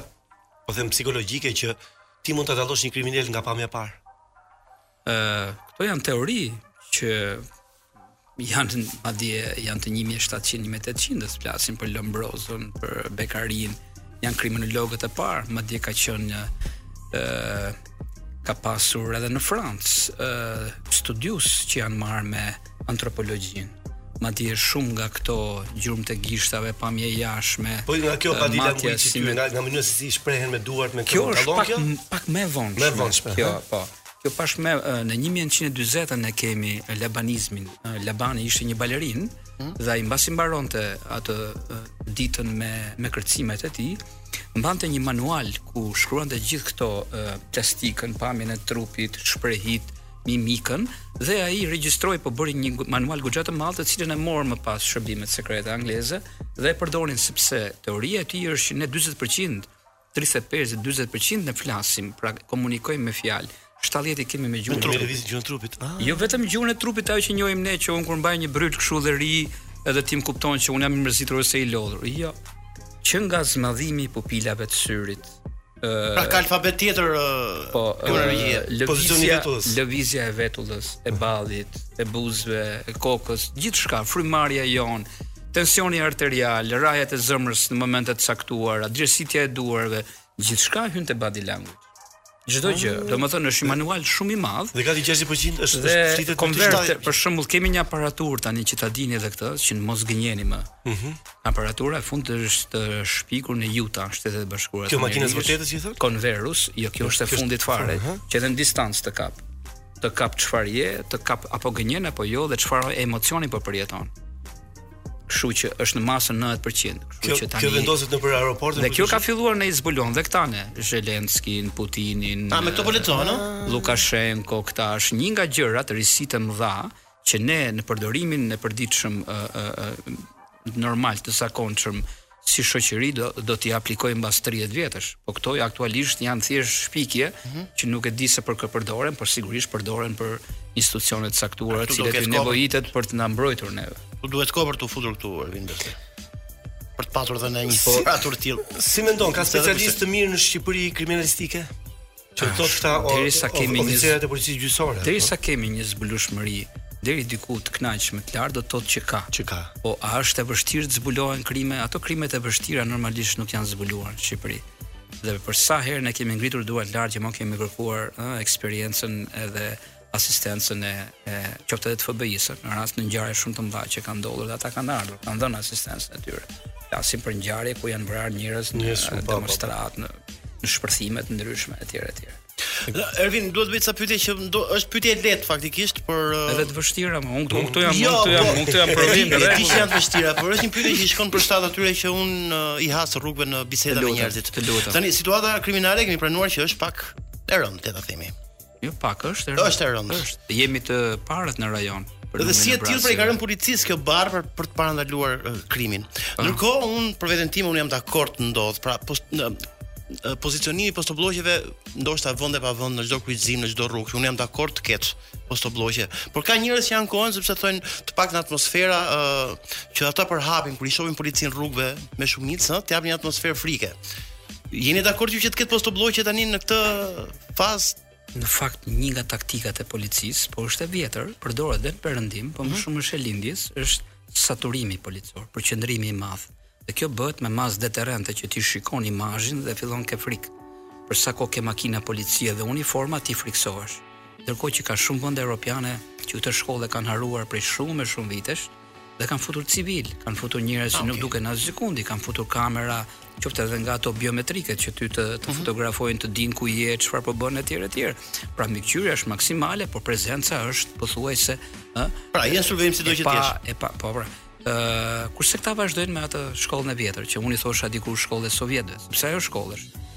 po them psikologjike që ti mund ta dallosh një kriminel nga pamja e parë? Ë, këto janë teori që janë madje janë të 1700 1800 që flasin për Lombrozon, për Bekarian, janë kriminologët e parë, madje ka qenë ë ka pasur edhe në Francë ë studiues që janë marrë me antropologjinë. Madje shumë nga këto gjurmë të gishtave, pamje e jashme. Po nga kjo pa dita ku i çitur nga nga mënyra se si shprehen me duart me këto dallon kjo. Kjo është pak më e vonshme. Më e vonshme. Kjo, po. Kjo pashë me në 1940-ën e kemi labanizmin. Labani ishte një balerin hmm? dhe ai mbasi mbaronte atë ditën me me kërcimet e tij, mbante një manual ku shkruante gjithë këto plastikën, pamjen e trupit, shprehit, mimikën dhe ai regjistroi po bëri një manual goxha të madh të cilën e morën më pas shërbimet sekrete angleze dhe e përdorën sepse teoria e tij është që ne 40% tridhjetë e pesë, dyzet për qind ne flasim, pra komunikojmë me fjalë, shtatëdhjetë i kemi me gjuhën e trupit. Me lëvizje gjuhën e trupit. Ah. Jo vetëm gjuhën e trupit ajo që njohim ne që un kur mbaj një bryl kështu dhe rri, edhe ti më kupton që un jam i mërzitur ose i lodhur. Jo. Që nga zmadhimi i pupilave të syrit. Ë Pra ka alfabet tjetër po pozicioni i vetullës. Lëvizja e vetullës, e ballit, e buzëve, e kokës, gjithçka, frymëmarrja jonë, tensioni arterial, rrahjet e zemrës në momente të caktuara, djersitja e duarve, gjithçka hyn te body language. Çdo gjë, ah. domethënë është një manual shumë i madh. Dhe gati 60% është dhe është flitet konverte. Për shembull, kemi një aparaturë tani që ta dini edhe këtë, që të mos gënjeni më. Mhm. Mm Aparatura e fundit është shpikur në Utah, në Shtetet e Bashkuara. Kjo makina e së vërtetës si thotë? Converus, jo kjo është e fundit fare, që edhe në distancë të kap. të kap çfarë je, të kap apo gënjen apo jo dhe çfarë emocioni po përjeton. Kështu që është në masën 90%. Kështu kjo, që tani kjo vendoset nëpër aeroporte. Dhe kjo ka filluar ne i zbulon dhe këta ne, Zelenskin, Putinin. A me këto po lexon, Lukashenko, këta është një nga gjërat risitë e mëdha që ne në përdorimin e përditshëm ë ë ë normal të zakonshëm si shoqëri do do t'i aplikojmë mbas 30 vjetësh. Po këto aktualisht janë thjesht shpikje mm -hmm. që nuk e di se për kë përdoren, por sigurisht përdoren për institucione të caktuara të cilat i nevojitet për të na mbrojtur neve. Po duhet kohë për të futur këtu Ervin? Për të patur dhe ne një aparaturë të tillë. Si mendon ka specialistë të mirë në Shqipëri kriminalistike? Që këto këta derisa kemi oficerët e policisë gjyqësore. Derisa kemi një zbulueshmëri deri diku të kënaqshme të lartë do të thotë që ka. Që ka. Po a është e vështirë të zbulohen krime? Ato krimet e vështira normalisht nuk janë zbuluar në Shqipëri. Dhe për sa herë ne kemi ngritur duart lart që më kemi kërkuar ë eksperiencën edhe asistencën e, e qoftë edhe të FBI-së në rast në ngjarje shumë të mëdha që kanë ndodhur dhe ata kanë ardhur, kanë dhënë asistencën e tyre. Flasim për ngjarje ku janë vrarë njerëz në po, po. demonstrat, në në shpërthime të ndryshme etj etj. Ervin duhet të të bëj ca pyetje që do, është pyetje e lehtë faktikisht për uh... edhe të vështira, më unë këtu jam, jo, këtu jam, po, unë këtu jam në provim në rregull. Ti janë të vështira, por është një pyetje që shkon për shtat atyre që unë uh, i has rrugëve në biseda me njerëzit. Tani situata kriminale kemi pranuar që është pak e rëndë, le ta themi. Jo pak, është e rëndë. Është e rëndë. Është. Jemi të parët në rajon. Për dhe si e tillë pra i ka rënë policisë kjo barrë për, për të parandaluar uh, krimin. Ah. Ndërkohë unë për veten time unë jam dakord të ndodh, pra po pozicionimi i postobllokëve ndoshta vend e pa vend në çdo kryqëzim, në çdo rrugë. Unë jam dakord të ketë postobllokë, por ka njerëz që ankohen sepse thonë të paktën atmosfera uh, që ata përhapin kur i shohin policinë rrugëve me shumicë, të japin një atmosferë frike. Jeni dakord ju që të ketë postoblloqe tani në këtë Pastaj në fakt një nga taktikat e policisë, por është e vjetër, përdoret edhe në perëndim, por më mhm. shumë është e lindjes, është saturimi policor, përqendrimi i madh. Dhe kjo bëhet me masë deterrente që ti shikon imazhin dhe fillon ke frikë. Për sa kohë ke makina policie dhe uniforma ti friksohesh. Ndërkohë që ka shumë vende europiane që këtë shkollë e kanë harruar prej shumë e shumë vitesh, Dhe kanë futur civilë, kanë futur njerëz që ah, nuk duken asgjëkundi, kanë futur kamera, qoftë edhe nga ato biometrike që ty të të mhm. fotografojnë, të dinë ku je, çfarë po bën etj etj. Pra mbikëqyrja është maksimale, por prezenca është pothuajse, ë? Pra, je i survejuar sido që të jesh. E pa, po pra. Ë, kurse këta vazhdojnë me atë shkollën e vjetër, që unë i thosha dikur shkolla e sovjetëve, sepse ajo shkollë është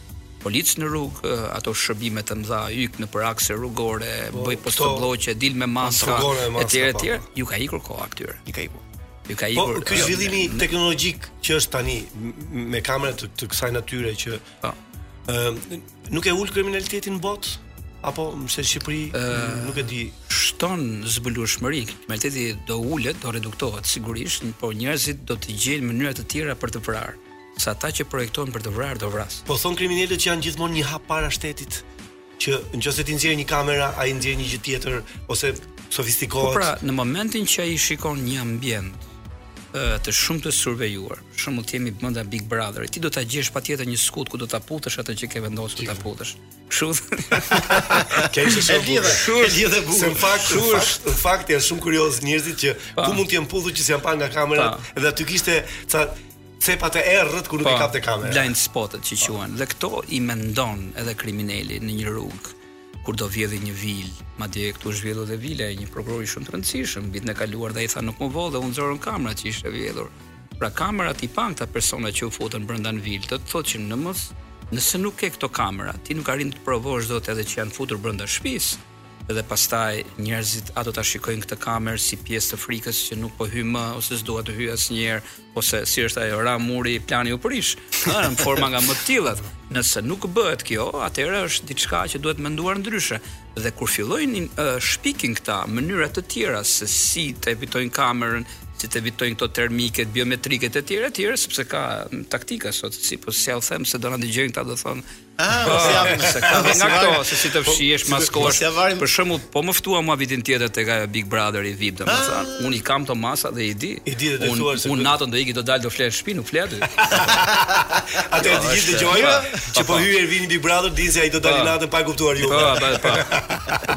Policë në rrugë, ato shërbime të mëdha, dil nëpër akse rrugore, po, bëj postoblloqe, dil me maska, etj etj, po. u ka ikur koha këtyre. I ka ikur. U ka po, ikur. Po ky zhvillimi teknologjik që është tani me kamera të, të kësaj natyre që po. ë nuk e ul kriminalitetin në botë apo në Shqipëri nuk e di shton zbulueshmëri kriminaliteti do ulet do reduktohet sigurisht por njerëzit do të gjejnë mënyra të tjera për të vrarë Se ata që projektojnë për të vrarë do vrasin. Po thonë kriminelët që janë gjithmonë një hap para shtetit që nëse ti nxjerr një kamera, ai nxjerr një gjë tjetër ose sofistikohet. Po pra, në momentin që ai shikon një ambient të shumë të survejuar. Për shembull, ti jemi brenda Big Brother, ti do ta gjesh patjetër një skut ku do ta puthësh atë që ke vendosur ta puthësh. Kështu. Kjo është shumë lidhe, shumë e lidhe bukur. Në fakt, në fakt, në fakt janë shumë kuriozë njerëzit që pa. ku mund të jenë puthur që s'janë pa nga kamera, pa. edhe aty kishte ca Cepa të errët ku nuk i kapte kamera. Po, blind spotet që quhen. Dhe këto i mendon edhe krimineli në një rrugë kur do vjedhi një vil, madje këtu është vjedhur dhe vila e një prokurori shumë të rëndësishëm, vitin e kaluar dhe ai tha nuk më vodhën dhe u nxorën kamerat që ishte vjedhur. Pra kamerat i pan këta persona që u futën brenda në vil, do të thotë që në mos nëse nuk ke këto kamera, ti nuk arrin të provosh dot edhe që janë futur brenda shtëpisë. Dhe pastaj njerëzit a do ta shikojnë këtë kamerë si pjesë të frikës që nuk po hyj më ose s'dua të hyj asnjëherë, ose si është ajo ra muri plani u prish. Ëh, në forma nga më të tilla. Nëse nuk bëhet kjo, atëherë është diçka që duhet menduar ndryshe. Dhe kur fillojnë uh, shpikin këta mënyra të tjera se si të evitojnë kamerën, si të evitojnë këto termiket, biometriket e tjera, tjera, sepse ka taktika sot, s'i po jua them se do na dëgjojnë këta do thonë Ah, po si apo se ka dhe nga këto se si të fshihesh po, maskohesh. Për shembull, po më ftuan mua vitin tjetër tek Big Brother VIP, domethënë. Ah. Unë i kam ato masa dhe i di. I di dhe të thua se unë natën do iki do dal do fle në shtëpi, nuk fle. Ata të gjithë dëgjojnë që po hyri Ervini Big Brother, dinë se ai do dalë natën pa kuptuar ju. Po, po, po.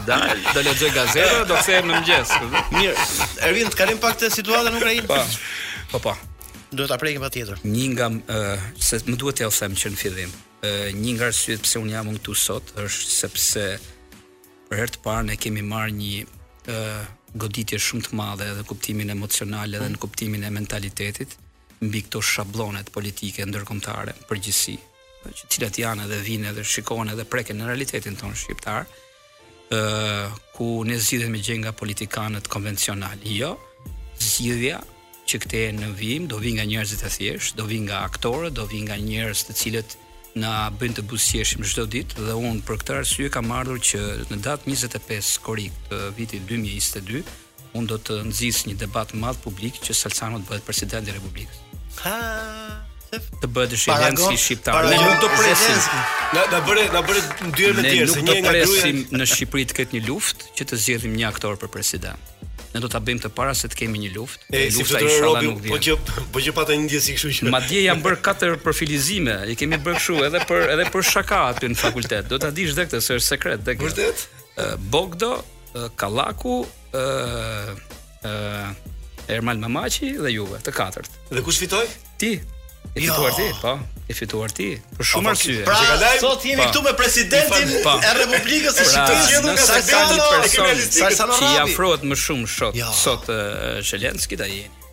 Dal, do lexoj gazetën, do kthehem në mëngjes. Mirë. Ervin, të kalojmë pak te situata në Ukrainë. Po. Po, po. Duhet ta prekim patjetër. Një nga ë se më duhet t'jua them që në fillim, ë një nga arsyet pse un jam këtu sot është sepse për herë të parë ne kemi marrë një ë goditje shumë të madhe edhe kuptimin emocional edhe në kuptimin e mentalitetit mbi këto shabllonet politike ndërkombëtare përgjithësi. të cilat janë edhe vijnë edhe shikohen edhe preken në realitetin tonë shqiptar, ë ku ne zgjidhjen e gjejmë nga politikanët konvencional. Jo, zgjidhja që këtej në vijim do vijë nga njerëzit e thjeshtë, do vijë nga aktorët, do vijë nga njerëz të cilët na bëjnë të buzëqeshim çdo ditë dhe un për këtë arsye kam ardhur që në datë 25 korrik të vitit 2022 Unë do të nxis një debat të madh publik që Salsano të bëhet president i Republikës. Ha, të bëhet Zelenski shqiptar. Ne nuk do presim. Na na bëre na bëre ndyrë me tjerë, se një nga gruaja. Ne nuk do presim në Shqipëri të ketë një luftë që të zgjedhim një aktor për president. Ne do ta bëjmë të para se të kemi një luftë. E si do të rrojë robi, po që po që pata një ndjesi kështu që. Madje janë bër katër profilizime, i kemi bër kështu edhe për edhe për shaka aty në fakultet. Do ta dish dhe këtë se është sekret tek. Vërtet? Bogdo Qallaku, ë ë Ermal Mamaqi dhe juve, të katërt. Dhe kush fitoi? Ti. E jo. fituar ti, po. E fituar ti për shumë arsye. Pra, sot jemi këtu me presidentin e Republikës së pra, Shqipërisë, nuk ka sa ditë person. Sa sa që i afrohet më shumë sot, jo. sot Zelenskit a jeni.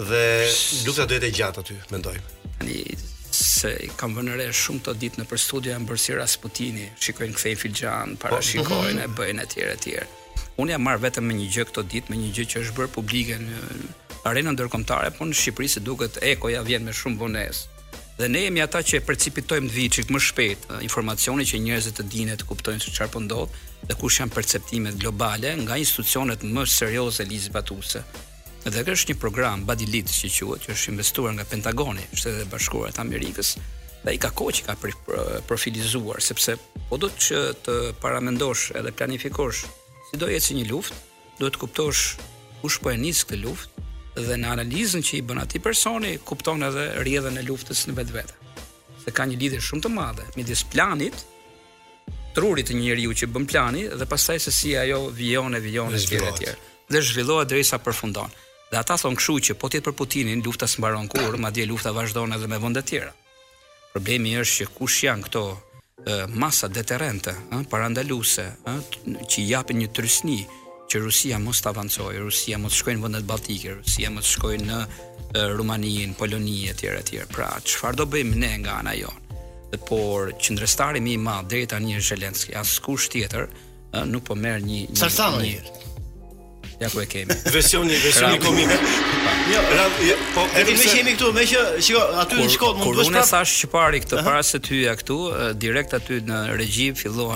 Dhe lufta do jetë e gjatë aty, mendoj. Tani se kam vënë re shumë këto ditë nëpër studio janë bërë si Rasputini, shikojnë kthejnë filxhan, para po, shikojnë mhm. e bëjnë etj etj. Unë jam marrë vetëm me një gjë këto ditë, me një gjë që është bërë publike në arenën ndërkombëtare, por në Shqipëri si duket ekoja vjen me shumë vonesë. Dhe ne jemi ata që e precipitojmë të vijë çik më shpejt informacionin që njerëzit të dinë e të kuptojnë se çfarë po ndodh dhe kush janë perceptimet globale nga institucionet më serioze ligjzbatuese Dhe kjo është një program Body Lead që quhet, që është investuar nga Pentagoni, Shtetet e Bashkuara të Amerikës, dhe ai ka kohë që ka profilizuar sepse po do që të paramendosh edhe planifikosh si do ecë një luftë, duhet të kuptosh kush po e nis këtë luftë dhe në analizën që i bën atij personi kupton edhe rrjedhën e luftës në vetvete. Se ka një lidhje shumë të madhe midis planit trurit të një njeriu që bën plani dhe pastaj se si ajo vijon e vijon etj etj. Dhe zhvillohet derisa përfundon. Dhe ata thonë kështu që po të jetë për Putinin lufta s'mbaron kurrë, madje lufta vazhdon edhe me vende të tjera. Problemi është që kush janë këto masa deterrente, ë, parandaluese, ë, që i japin një trysni, që Rusia mos të avancojë, Rusia mos shkojë në vendet balltike, Rusia mos shkojë në Rumani, në Poloni etj etj. Pra, çfarë do bëjmë ne nga ana jonë? Por qëndrestari më i madh deri tani është Zelensky, askush tjetër nuk po merr një një Salsano një... Ja ku e kemi. Versioni, versioni komik. Jo, jo, po edhe më jemi këtu, meqë shiko, aty në shkollë mund të bësh prapë. Unë thash çfarë këtë para se të vija këtu, direkt aty në regji fillon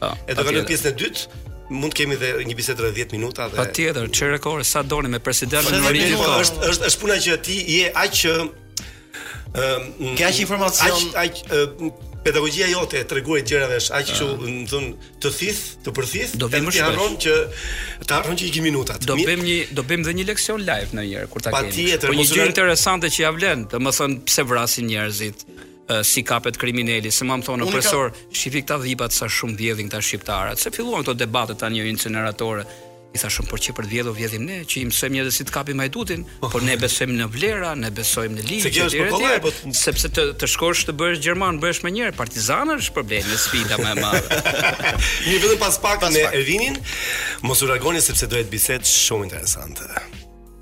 Po. E do të kalojmë pjesën e dytë, mund të kemi dhe një bisedë rreth 10 minuta dhe Patjetër, çe rekore sa doni me presidentin Edhe Marin. po, është është është puna që ti je aq që ëm Ke aq informacion. aq aq ë, pedagogjia jote e treguar e gjërave është aq kështu, më thon, të thith, të përthith, Ah. Do vim edhe më te shpesh. harron që të harron që ikin minutat. Do Mirë, bëjmë një do bëjmë dhe një leksion live ndonjëherë kur ta kemi. Patjetër, Po një mos u gjë lar- interesante që ia vlen, domethënë pse vrasin njerëzit. si kapet krimineli, se më thonë profesor, ka... shifik ta dhipat sa shumë vjedhin këta shqiptarët. Se filluan këto debate tani me inceneratorë. I tha shumë por që për vjedhë vjedhim ne, që i mësojmë njerëzit si të kapim hajdutin, oh. por ne besojmë në vlera, ne besojmë në ligj, se kjo është po... sepse të të shkosh të bësh gjerman, bësh më njëherë partizan është problemi, sfida më e madhe. Ne vetëm pas pak pas me Ervinin, mos u largoni sepse do të jetë bisedë shumë interesante.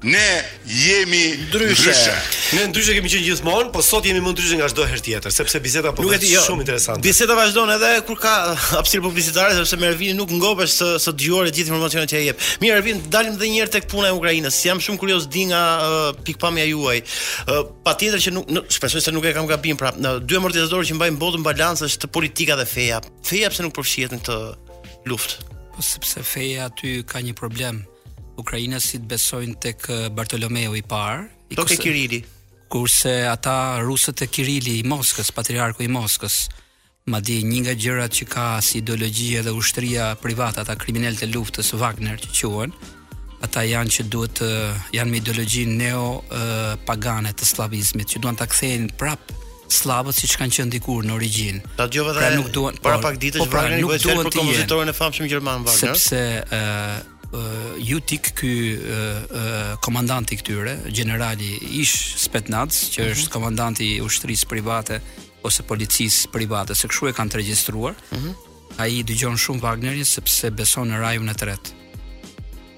Ne jemi ndryshe. Ne ndryshe kemi qenë gjithmonë, po sot jemi më ndryshe nga çdo herë tjetër, sepse biseda po bëhet jo, shumë interesante. Biseda vazhdon edhe kur ka hapësirë publicitare, sepse me Ervinin nuk ngopesh së dëgjuari gjithë informacionet që ai jep. Mirë Ervin, dalim edhe një herë tek puna e Ukrainës. Jam shumë kurioz të di nga uh, pikëpamja juaj. Uh, Patjetër që nuk, nuk shpresoj se nuk e kam gabim, pra në dy amortizatorë që mbajnë botën në balancë është politika dhe feja. Feja pse nuk përfshihet në këtë luftë? Po sepse feja aty ka një problem. Ukrainasit besojnë tek Bartolomeu i parë, i Tok e Kirili. Kurse ata rusët e Kirili i Moskës, patriarku i Moskës, madje një nga gjërat që ka si ideologji edhe ushtria private, ata kriminelët e luftës Wagner që quhen, ata janë që duhet të janë me ideologji neo pagane të sllavizmit, që duan ta kthejnë prap sllavët siç kanë qenë dikur në origjinë. Ta dëgjova pra edhe para po, pak ditësh po, pra, nuk duhet të jetë kompozitorin e famshëm gjerman Wagner. Sepse ë uh, Jutik ky uh, komandanti këtyre, gjenerali ish Spetnac, që mhm. është mm -hmm. komandanti i ushtrisë private ose policisë private, se kshu e kanë të regjistruar. Mm -hmm. Ai i dëgjon shumë Wagnerin sepse beson në Rajhun e tretë.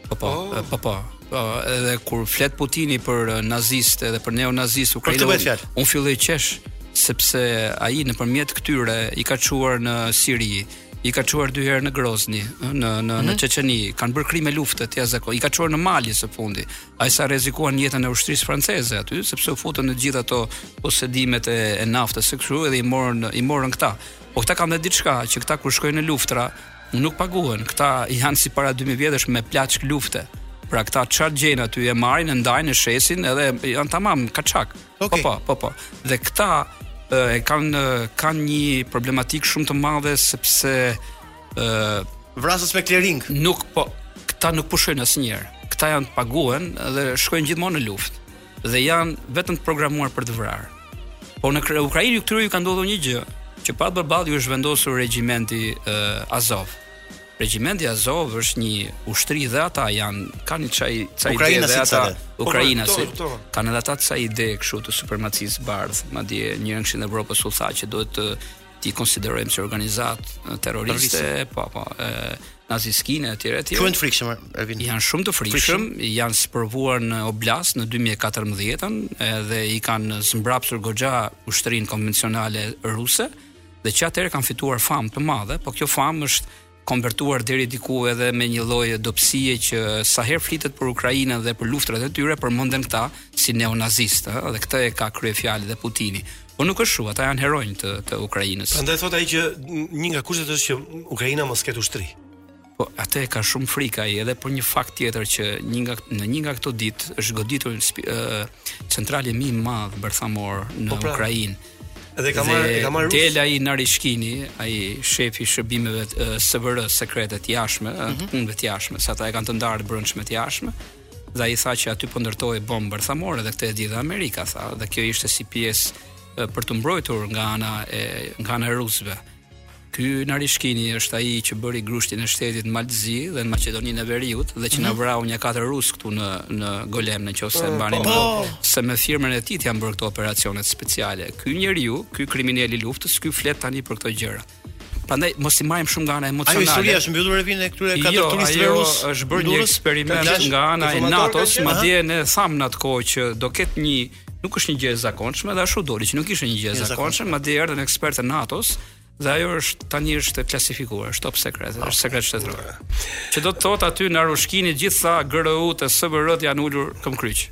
Po po, oh. po po. Po, edhe kur flet Putini për eh, nazistë dhe për neonazistë, Ukrainë. Unë filloj qesh sepse ai nëpërmjet këtyre i ka çuar në Siri, i ka çuar dy herë në Grozni, në në mm -hmm. në mhm. Çeçeni, kanë bërë krime lufte të jashtëzakonshme. I ka çuar në Mali së fundi. Ai sa rrezikuan jetën e ushtrisë franceze aty, sepse u futën në gjithë ato posedimet e, e naftës së kështu edhe i morën i morën këta. Po këta kanë dhe diçka që këta kur shkojnë në luftra nuk paguhen. Këta janë si para 2000 vjetësh me plaçkë lufte. Pra këta çfarë gjejnë aty e marrin, e ndajnë, e shesin edhe janë tamam kaçakë. Po, okay. Po po, po po. Dhe këta e kanë kanë një problematikë shumë të madhe sepse ë vrasës me klering. Nuk po, këta nuk pushojnë asnjëherë. Këta janë të paguar dhe shkojnë gjithmonë në luftë. dhe janë vetëm të programuar për të vrarë. Po në Ukrainë këtyre ju ka ndodhur një gjë, që ballë për ballë ju është vendosur regjimenti uh, Azov. Regjimenti Azov është një ushtri dhe ata janë kanë një ca ca ide dhe ata po, po, ukrainasit kanë edhe ata ca ide kështu të supremacisë bardhë, madje një nënkshill në Evropë u tha që duhet të t'i konsiderojmë si organizatë terroriste, po po, e naziskinë etj etj. Shumë të frikshëm Ervin. Janë shumë të frikshëm, janë sprovuar në Oblast në 2014-ën dhe i kanë zmbrapsur goxha ushtrinë konvencionale ruse dhe që atëherë kanë fituar famë të madhe, po kjo famë është konvertuar deri diku edhe me një lloj dobësie që sa herë flitet për Ukrainën dhe për luftrat e tyre përmenden këta si neonazistë, ëh, dhe këtë e ka kryefjalë dhe Putini. Po nuk është kështu, ata janë heronj të të Ukrainës. Prandaj thotë ai që një nga kushtet është që Ukraina mos ketë ushtri. Po atë e ka shumë frikë ai edhe për një fakt tjetër që një nga në një nga këto ditë është goditur centrali më i madh bërthamor në po pra, Ukrainë. Dhe ka marrë, ka marrë. Del ai Narishkini, ai shefi i shërbimeve të SVR sekrete të jashtme, mm -hmm. punëve të jashtme, se ata e kanë të ndarë të brendshme të jashtme. Dhe ai tha që aty po ndërtohej bombë bërthamore dhe këtë e di dhe Amerika tha, dhe kjo ishte si pjesë për t'u mbrojtur nga ana e nga ana e rusëve. Ky Narishkini është ai që bëri grushtin e shtetit në Mal të Zi dhe në Maqedoninë e Veriut dhe që na mhm. vrau një katër rus këtu në në Golem në qoftë se mbani po, po. se me firmën e tij janë bërë këto operacione speciale. Ky njeriu, ky kriminel i luftës, ky flet tani për këto gjëra. Prandaj mos i marrim shumë nga ana emocionale. Ajo historia është mbyllur Ervin e këtyre katër jo, turistëve rus. Jo, është bërë një eksperiment nga ana e NATO-s, madje ne thamë në atë kohë që do ketë një nuk është një gjë e zakonshme dhe ashtu doli që nuk ishte një gjë e zakonshme, madje erdhën ekspertë e NATO-s dhe ajo është tani është klasifikuar, është top secret, është oh. sekret shtetëror. Që do të thotë aty Narishkini e gjithë kjo GRU të SVR-së janë ulur këmbëkryq.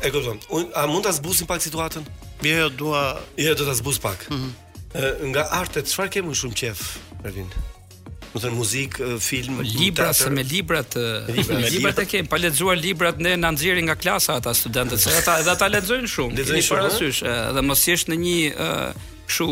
E kupton. A mund ta zbusim pak situatën? Jo, jo, dua, jo, do ta zbus pak. Mm -hmm. Nga artet, çfarë kemi më shumë qejf, Ervin? Do të thotë muzikë, film, libra se me librat, librat e kem, pa lexuar librat ne na nxjerrin nga klasa ata studentët, se ata edhe ata lexojnë shumë. Lexojnë shumë parasysh, edhe mos jesh në një kështu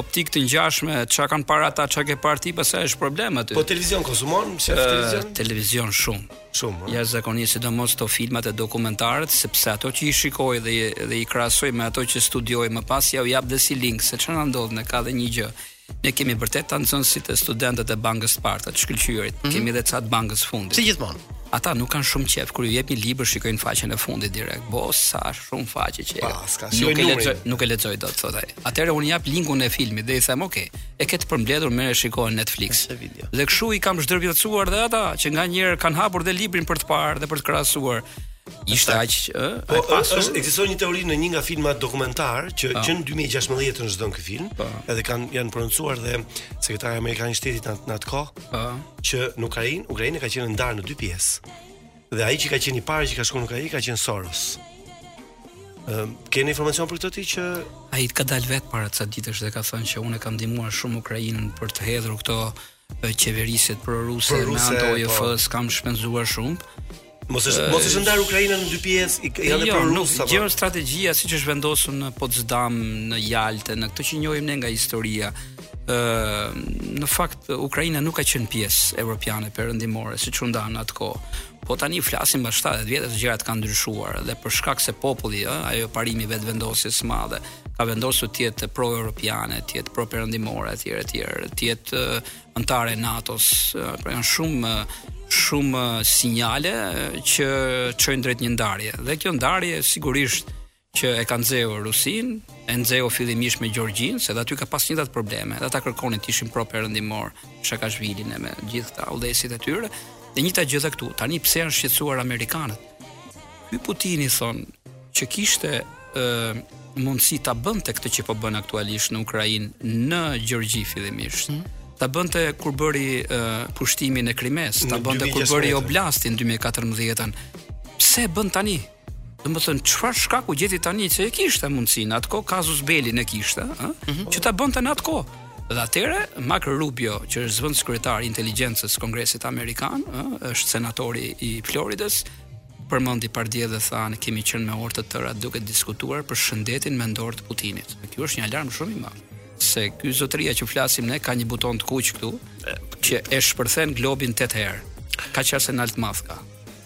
optikë të ngjashme, çka kanë parë ata, çka ke parë ti, pastaj është problem aty. Po televizion konsumon, shikon televizion? Televizion shumë. Shumë. Po zakonisht sidomos këto filmat e dokumentarët, sepse ato që i shikoj dhe dhe i krahasoj me ato që studioj më pas, ua jap dhe si link, se çfarë ndodh ne ka dhe një gjë. Ne kemi vërtet ata nxënësit e studentët e bankës së parë, të shkëlqyerit, mm -hmm. kemi dhe ca të bankës së fundit. Si gjithmonë? Ata nuk kanë shumë qejf, kur u jep një libër, shikojnë faqen e fundit direkt. Bo, sa shumë faqe që e ka. Paska, si nuk, e lexoj, nuk e lexoj dot thotë ai. Atëherë unë jap linkun e filmit dhe i them, "Ok, e ke të përmbledhur merre shikoje në Netflix." Dhe kështu i kam zhdërvjelltësuar dhe ata që nganjëherë kanë hapur dhe librin për të parë dhe për të krahasuar. ishte aq ë po pasur është ekziston një teori në një nga filmat dokumentar që po. që në 2016 është dhënë ky film pa. Po. edhe kanë janë prononcuar dhe sekretari amerikan i shtetit në atë kohë pa. Po. që në Ukrainë Ukraina ka qenë e ndarë në dy pjesë dhe ai që ka qenë i parë që ka shkuar në Ukrainë ka qenë Soros Um, keni informacion për këtë ti që ai ka dalë vetë para ca ditësh dhe ka thënë që unë e kam ndihmuar shumë Ukrainën për të hedhur këto qeverisjet proruse po me anë të OJF-s po. kam shpenzuar shumë. Mos është mos është ndarë Ukraina në dy pjesë, janë jo, pro rus apo. Jo, strategjia siç është vendosur në Potsdam, në Jaltë, në këto që njohim ne nga historia. Ë në fakt Ukraina nuk ka qenë pjesë evropiane perëndimore siç u nda në atë kohë. Po tani flasim pas 70 vjetësh gjërat kanë ndryshuar dhe për shkak se populli ë ajo parimi vetëvendosjes së madhe ka vendosur të jetë pro-europiane, të jetë pro-perëndimore etj etj, të jetë anëtare e NATO-s, pra janë shumë shumë sinjale që çojnë drejt një ndarje. Dhe kjo ndarje sigurisht që e ka nxehur Rusinë, e nxehu fillimisht me Gjeorgjinë, se edhe aty ka pas njëjtat probleme, dhe ata kërkonin të ishin pro-perëndimorë, Shakashvilin e me gjithë këta udhëheqësit e tyre. Dhe e njëjta gjë dhe këtu, tani pse janë shqetësuar amerikanët? Ky Putini thon që kishte ë mundësi ta bënte këtë që po bën aktualisht në Ukrainë në Gjeorgji fillimisht. Mm. Ta bënte kur bëri uh, pushtimin e Krimes, ta bënte kur bëri Oblastin 2014-ën. Pse e bën tani? Domethënë çfarë shkaku gjeti tani se e kishte mundësi në atë kohë kazus belin e kishte, ëh, mm -hmm. që ta bënte në atë kohë. Dhe atëherë Mark Rubio, që është zëvendëskryetar i inteligjencës së Kongresit amerikan, ë, është senatori i Floridës, përmendi pardje dhe tha ne kemi qenë me orë të tëra duke diskutuar për shëndetin mendor të Putinit. Ky është një alarm shumë i madh se ky zotëria që flasim ne ka një buton të kuq këtu që e shpërthen globin tetë herë. Ka qenë se nalt madh ka.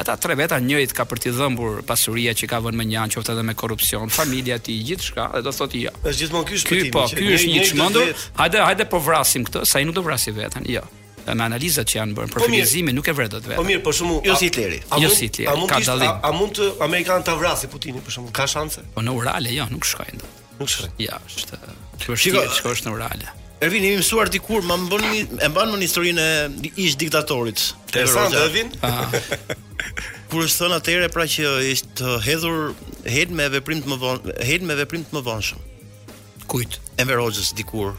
Ata tre veta njërit ka për t'i dhëmbur pasuria që ka vënë mënjanë, qoftë edhe me korrupsion, familja e tij, gjithçka, dhe do thotë jo. Është gjithmonë ky shpëtimi. Ky po, ky është i çmendur. Hajde, hajde ta vrasim këtë, se ai nuk do vrasi veten. Jo. Dhe me analizat që janë bërë, po profilizimi nuk e vret dot veten. Po mirë, për shembull jo si Hitleri. Jo si Hitleri. A mund të a munden amerikanët ta vrasin Putinin për shembull? Ka shanse? Po në Urale jo, nuk shkojnë dot. Nuk shkojnë. Ja, është. Është vështirë të shkosh në Urale. Ervin, jemi mësuar dikur, ma më bënë, e mban mend historinë e ish diktatorit. Interesant, Ervin? Kur është thënë atëherë, pra që ishte hedhur helm me veprim të mëvonë, helm me veprim të mëvonshëm. Kujt? Enver Hoxhës, dikur.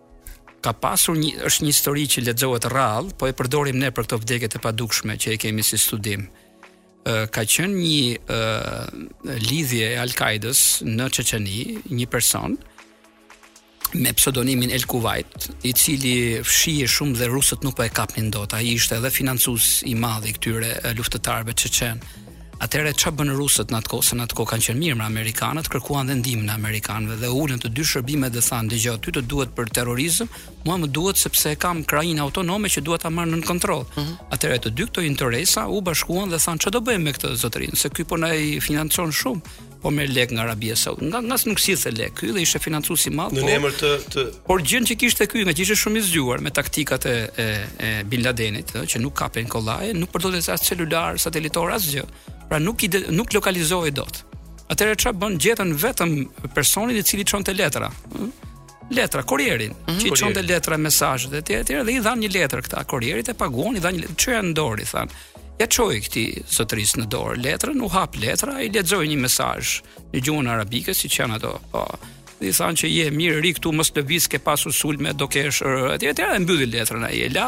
ka pasur një është një histori që lexohet rrallë, po e përdorim ne për këto vdekjet e padukshme që e kemi si studim. Ë ka qenë një ë lidhje e Al-Qaidës në Çeçeni, një person me pseudonimin El Kuwait, i cili fshihej shumë dhe rusët nuk po e kapnin dot. Ai ishte edhe financues i madh i këtyre luftëtarëve çeçen. Atëherë ça bënë rusët në atë kohë, se në atë kohë kanë qenë mirë me amerikanët, kërkuan dhe ndihmën e amerikanëve dhe ulën të dy shërbimet dhe thanë, dëgjo, ty të duhet për terrorizëm, mua më duhet sepse e kam krahinë autonome që duhet ta marr nën kontroll. Mm -hmm. Atëherë të dy këto interesa u bashkuan dhe thanë, ça do bëjmë me këtë zotërin, se ky po na i financon shumë. po merrte lek nga Arabia Saudite. Nga nga s'sillte lek ky dhe ishte financues i madh. Në po, emër të të Por gjën që kishte ky, ngaqë ishte shumë i zgjuar me taktikat e e, e Bin Ladenit, ë, që nuk kapen kollaj, nuk përdorte as celular, satelitor asgjë. Pra nuk i nuk lokalizohej dot. Atëherë ça bënë? Gjetën vetëm personin i cili çonte letra, ë? letra korrierin, mm -hmm. që i çonte letra mesazhe dhe etj etj dhe i dhanë një letër këta korrierit e paguan i dhanë një, çoja në dorë i thanë. Ia çoi këtij zotërisë në dorë letrën, u hap letra, i lexoi një mesazh në gjuhën arabike siç janë ato. Po i thanë që je mirë rri këtu mos lëviz ke pasur sulme do kesh etj etj e mbylli letrën ai e la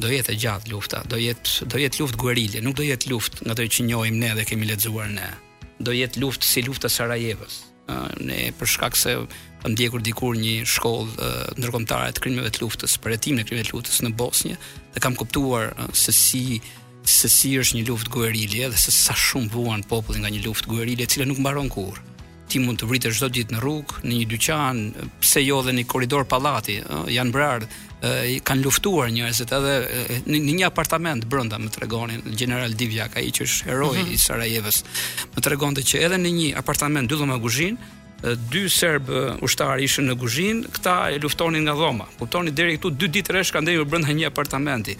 Do jetë e gjatë lufta, do jetë do jetë luftë guerile, nuk do jetë luftë nga ato që njohim ne dhe kemi lexuar ne. Do jetë luftë si lufta e Sarajevës. Ne për shkak se kam ndjekur dikur një shkollë ndërkombëtare të krimeve të luftës, për hetimin e krimeve të luftës në Bosnjë dhe kam kuptuar se si se si është një luftë guerile dhe se sa shumë vuan populli nga një luftë guerile e cila nuk mbaron kurrë. Ti mund të vritesh çdo ditë në rrugë, në një dyqan, pse jo edhe në korridor pallati, ë, janë vrarë, ë, kanë luftuar njerëzit edhe në, në një apartament brenda më tregonte gjeneral Divjak, ai që është heroi mm -hmm. i Sarajevës. Më tregonte që edhe në një apartament dy dhoma kuzhinë, dy serb ushtarë ishin në kuzhinë, këta e luftonin nga dhoma. Kuptoni deri këtu dy ditë rresht kanë ndenjur brenda një apartamenti.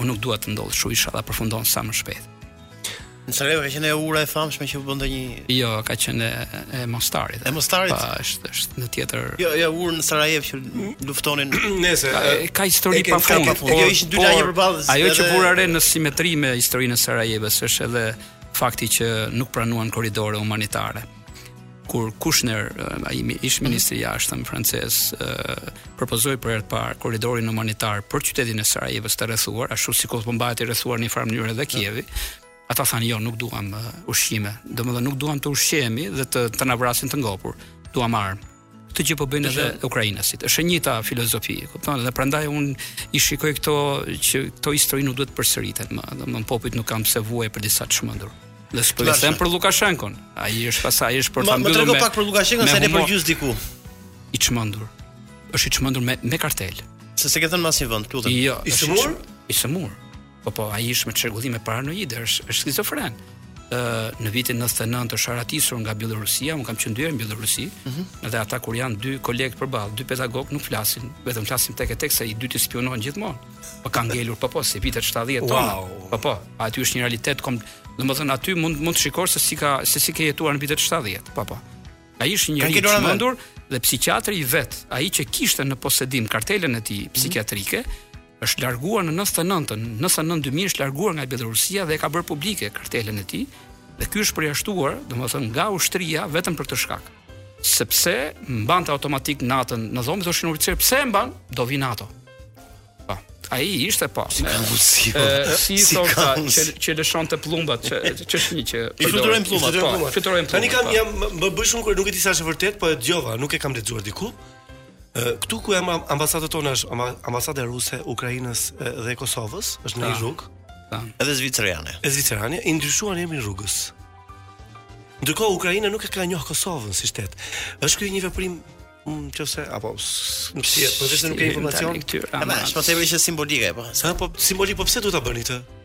Unë nuk dua të ndodh kështu, inshallah përfundon sa më shpejt. Në Sarajevo ka qenë ura e famshme që u bën ndonjë Jo, ka qenë e, e Mostarit. E Mostarit? Po, po, është është në tjetër. Jo, e ura në Sarajevo që luftonin. Nëse ka, ka histori pa fund. Po, jo, ishin dy lagje përballë. Ajo që vura re në simetri me historinë e Sarajevës është edhe fakti që nuk pranuan korridore humanitare. kur Kushner, ai ish ministri i jashtëm francez, propozoi për herë të parë korridorin humanitar për qytetin e Sarajevës të rrethuar, ashtu siç po mbahet i rrethuar në një farë mënyrë edhe Kievi. Ata thanë jo, nuk duam ushqime. Domethënë nuk duam të ushqehemi dhe të të na vrasin të ngopur. Duam armë. këtë që po bëjnë edhe ukrainasit. Është e njëjta filozofi, e kupton? Dhe prandaj un i shikoj këto që këto histori nuk duhet të përsëriten më. Domthon popujt nuk kanë pse vuajnë për disa të çmendur. Dhe s'po e them për Lukashenkon. Ai është pas ai është për ta mbyllur. Më trego pak për Lukashenkon se ne për gjys diku. I çmendur. Është i çmendur me me kartel. Se s'e ke thënë më asnjë vend, lutem. Jo, i sëmur? I sëmur. Po po, ai ishte me çrregullime paranoide, është është skizofren. Ë në vitin 99 është arratisur nga Bjellorusia, un kam qenë dy herë në Bjellorusi, mm -hmm. dhe ata kur janë dy kolegë përballë, dy pedagog nuk flasin, vetëm flasin tek e tek se i dyti spionon gjithmonë. Po kanë ngelur po po si vitet 70 wow. tona. Po po, aty është një realitet kom, domethënë aty mund mund të shikosh se si ka se si ke jetuar në vitet 70. Po po. Ai ishte një njeri i çmendur dhe psikiatri i vet, ai që kishte në posedim kartelën e tij mhm. psikiatrike, mm -hmm është larguar në 99-ën, 99-2000 është larguar nga Bielorusia dhe e ka bërë publike kartelën e tij. Dhe ky është përjashtuar, domethënë nga ushtria vetëm për këtë shkak. Sepse mbante automatik natën në dhomë, thoshin oficer, pse e mban? Do vi NATO. Po. Ai ishte po. Si ka mundësi? Si i thonë që që lëshon të plumbat, që që është një që i fluturojnë plumbat, po, fluturojnë plumbat. Tani kam po. jam më bëj shumë kur nuk e di sa është vërtet, po e dëgjova, nuk e kam lexuar diku. Këtu ku jam ambasada jonë është ambasada ruse, Ukrainës dhe Kosovës, është në një rrugë. Edhe zvicerane. Edhe zvicerane, i ndryshuan emrin e rrugës. Ndërkohë Ukraina nuk e ka njoh Kosovën si shtet. Është ky një veprim mm, nëse apo nuk si, po se nuk ka informacion. Ëmë, është po themi që simbolike po. Sa po simbolik po pse duhet ta bëni këtë?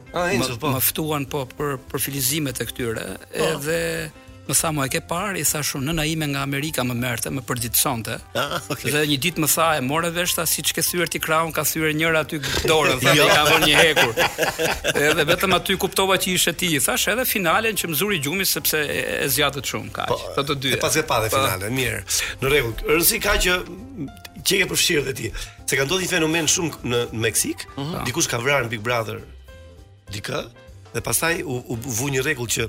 Ah, Enzo, po. Më ftuan po për profilizimet e këtyre, po. edhe më tha më e ke parë, i thash unë nëna ime nga Amerika më merrte, më përditësonte. Ah, okay. Dhe një ditë më tha e more vesh ta siç ke thyer ti krahun, ka thyer njëra aty dorën, tha jo. ka vënë një hekur. Edhe vetëm aty kuptova që ishte ti, thash edhe finalen që më zuri gjumi sepse e zgjatët shumë kaq. Po, të të dy. Pas e pa dhe po. finalen, mirë. Në rregull. Rëndësi ka që qenke përfshirë dhe ti. Se ka ndodhur një fenomen shumë në në Meksik, mm -hmm. dikush ka vrarë në Big Brother dikë dhe pastaj u, u vu një rregull që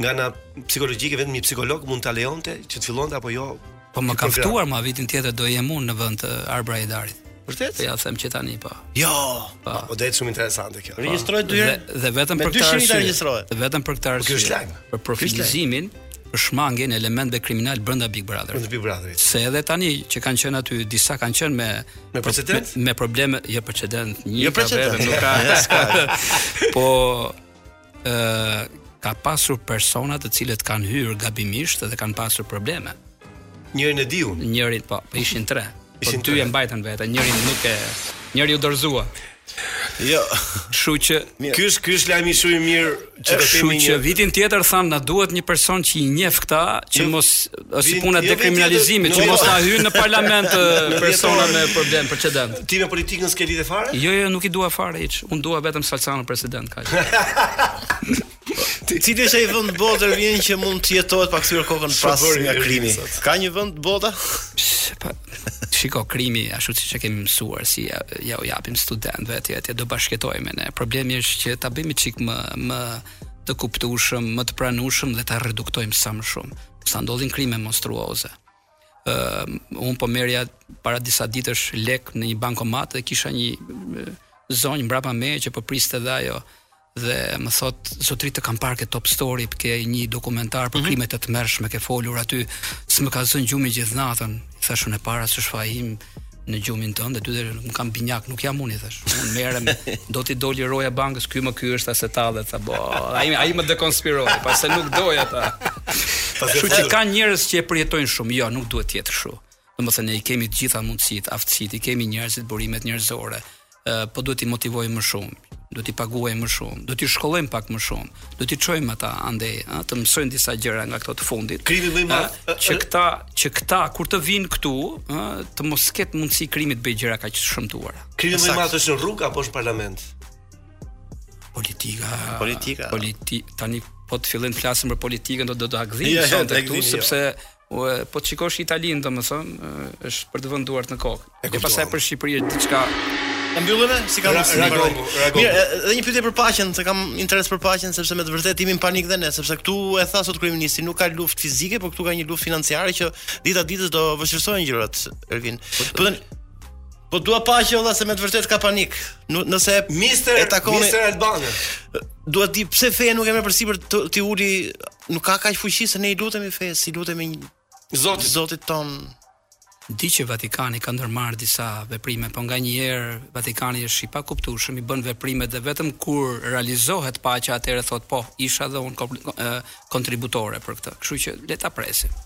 nga ana psikologjike vetëm një psikolog mund ta lejonte që të fillonte apo jo. Po më ka ftuar më vitin tjetër do jem unë në vend të Arbra Edarit. Vërtet? Po ia them që tani po. Jo. Po, po do të jetë shumë interesante kjo. Regjistroje dy herë dhe vetëm për këtë arsye. Vetëm për këtë arsye. Kjo është lajm. Për profilizimin. shmangien e elementëve kriminalë brenda Big Brother. Brenda Big Brother. Se edhe tani që kanë qenë aty disa kanë qenë me me precedent, me, me probleme, jo precedent, një jo precedent, nuk ka. po ë ka pasur persona të cilët kanë hyrë gabimisht dhe kanë pasur probleme. Njërin e di unë. Njërin po, po ishin tre. Ishin dy e mbajtën veten, njëri nuk e njëri u dorëzua. Jo. Kështu që ky është ky është lajmi shumë i mirë që do të kemi një. Që vitin tjetër thanë na duhet një person që i njeh këta, që jo, mos është si puna e, jo, dekriminalizimit, që mos të hyjnë në parlament persona me problem precedent. Ti me politikën s'ke lidhje fare? Jo, jo, nuk i dua fare hiç. Unë dua vetëm Salsanon president kaq. Cili është ai vend i botës, Ervin, që mund të jetohet pa kthyer kokën pas nga krimi? Ka një vend bota? Po, shiko krimi ashtu siç e kemi mësuar siç ia, ia u japim studentëve etj etj do bashkëjetojë me ne. Problemi është që ta bëjmë çik më më të kuptueshëm, më të pranueshëm dhe ta reduktojmë sa më shumë. Se ndodhin krime monstruoze. Ë uh, unë po merrja para disa ditësh lek në një bankomat dhe kisha një zonjë mbrapa meje që po priste dhe ajo dhe më thotë zotëri të kam parë ke Top Story te një dokumentar për mhm. krimet e tmerrshme ke folur aty s'më ka zënë gjumi gjithë natën thashë unë para se të shfaqem në gjumin tënd dhe dy herë nuk kam binjak nuk jam unë thash unë merrem do ti doli roja e bankës ky më ky është as ta dhe tha po ai ai më dekonspiroi pastaj se nuk doja ta Kështu që ka njerëz që e përjetojnë shumë, jo, nuk duhet të jetë kështu. Domethënë ne i kemi të gjitha mundësitë, aftësitë, i kemi njerëzit, burimet njerëzore. Ë po duhet t'i motivojmë më shumë, duhet t'i paguajmë më shumë, duhet t'i shkollojmë pak më shumë, duhet t'i çojmë ata andej, ë, të mësojnë disa gjëra nga këto të fundit. Krimi më i madh që këta, që këta kur të vinë këtu, ë, të mos ketë mundësi krimi të bëjë gjëra kaq të shëmtuara. Krimi më i madh është në rrugë apo është parlament? Politika. Politika. Politi tani po të fillojmë të flasim për politikën do do ta gdhijmë ja, sonte këtu jo. sepse Ue, po të shikosh Italinë, domethënë, është për të vënë duart në kokë. E, e pastaj për Shqipërinë është diçka... E mbyllëve, si ka mështë një përroj. Mirë, dhe një pyetje për paqen, se kam interes për paqen, sepse me të vërtetë jemi në panik dhe ne, sepse këtu e tha sot kryeministri, nuk ka luftë fizike, por këtu ka një luftë financiare që dita ditës do vështirësojë gjërat, Ervin. Po, po, po dua paqe, valla, se me të vërtetë ka panik. Nëse Mister, e takoni... Mister Albane. Dua të di pse feja nuk e merr përsipër t'i uli nuk ka kaq fuqi se ne i lutemi fesë, i lutemi Zotit. Zotit tonë. Di që Vatikani ka ndërmarrë disa veprime, po nganjëherë Vatikani është i pakuptueshëm, i bën veprimet dhe vetëm kur realizohet paqja atëherë thotë po, isha dhe unë kontributore për këtë. Kështu që le ta presim.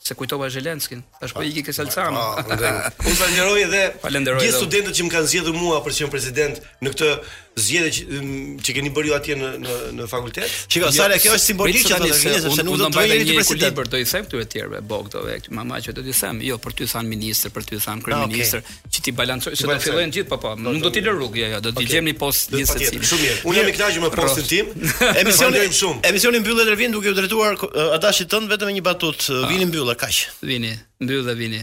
Se kujtova Zelenskin, thashë po iki ke Salcano. Po falenderoj edhe gjithë studentët që më kanë zgjedhur mua për të qenë president në këtë zgjedhje që, mm, që keni bërë ju atje në në në fakultet. Çiko, sa kjo është simbolike tani se sepse nuk do të bëjë një president. Por t'i them këtyre të tjerëve, Bogdo dhe këtyre mamaqe do të them, jo për ty thanë ministër, për ty thanë kryeministër. që t'i balancoj se do të fillojnë gjithë po po nuk do t'i lë rrugë jo jo do të okay. gjejmë post gjithë secili shumë mirë unë jam i kënaqur me postin tim emisioni është shumë emisioni mbylle Ervin duke u drejtuar atashit tënd vetëm me një batutë ah. vini mbylle kaq vini mbylle Vini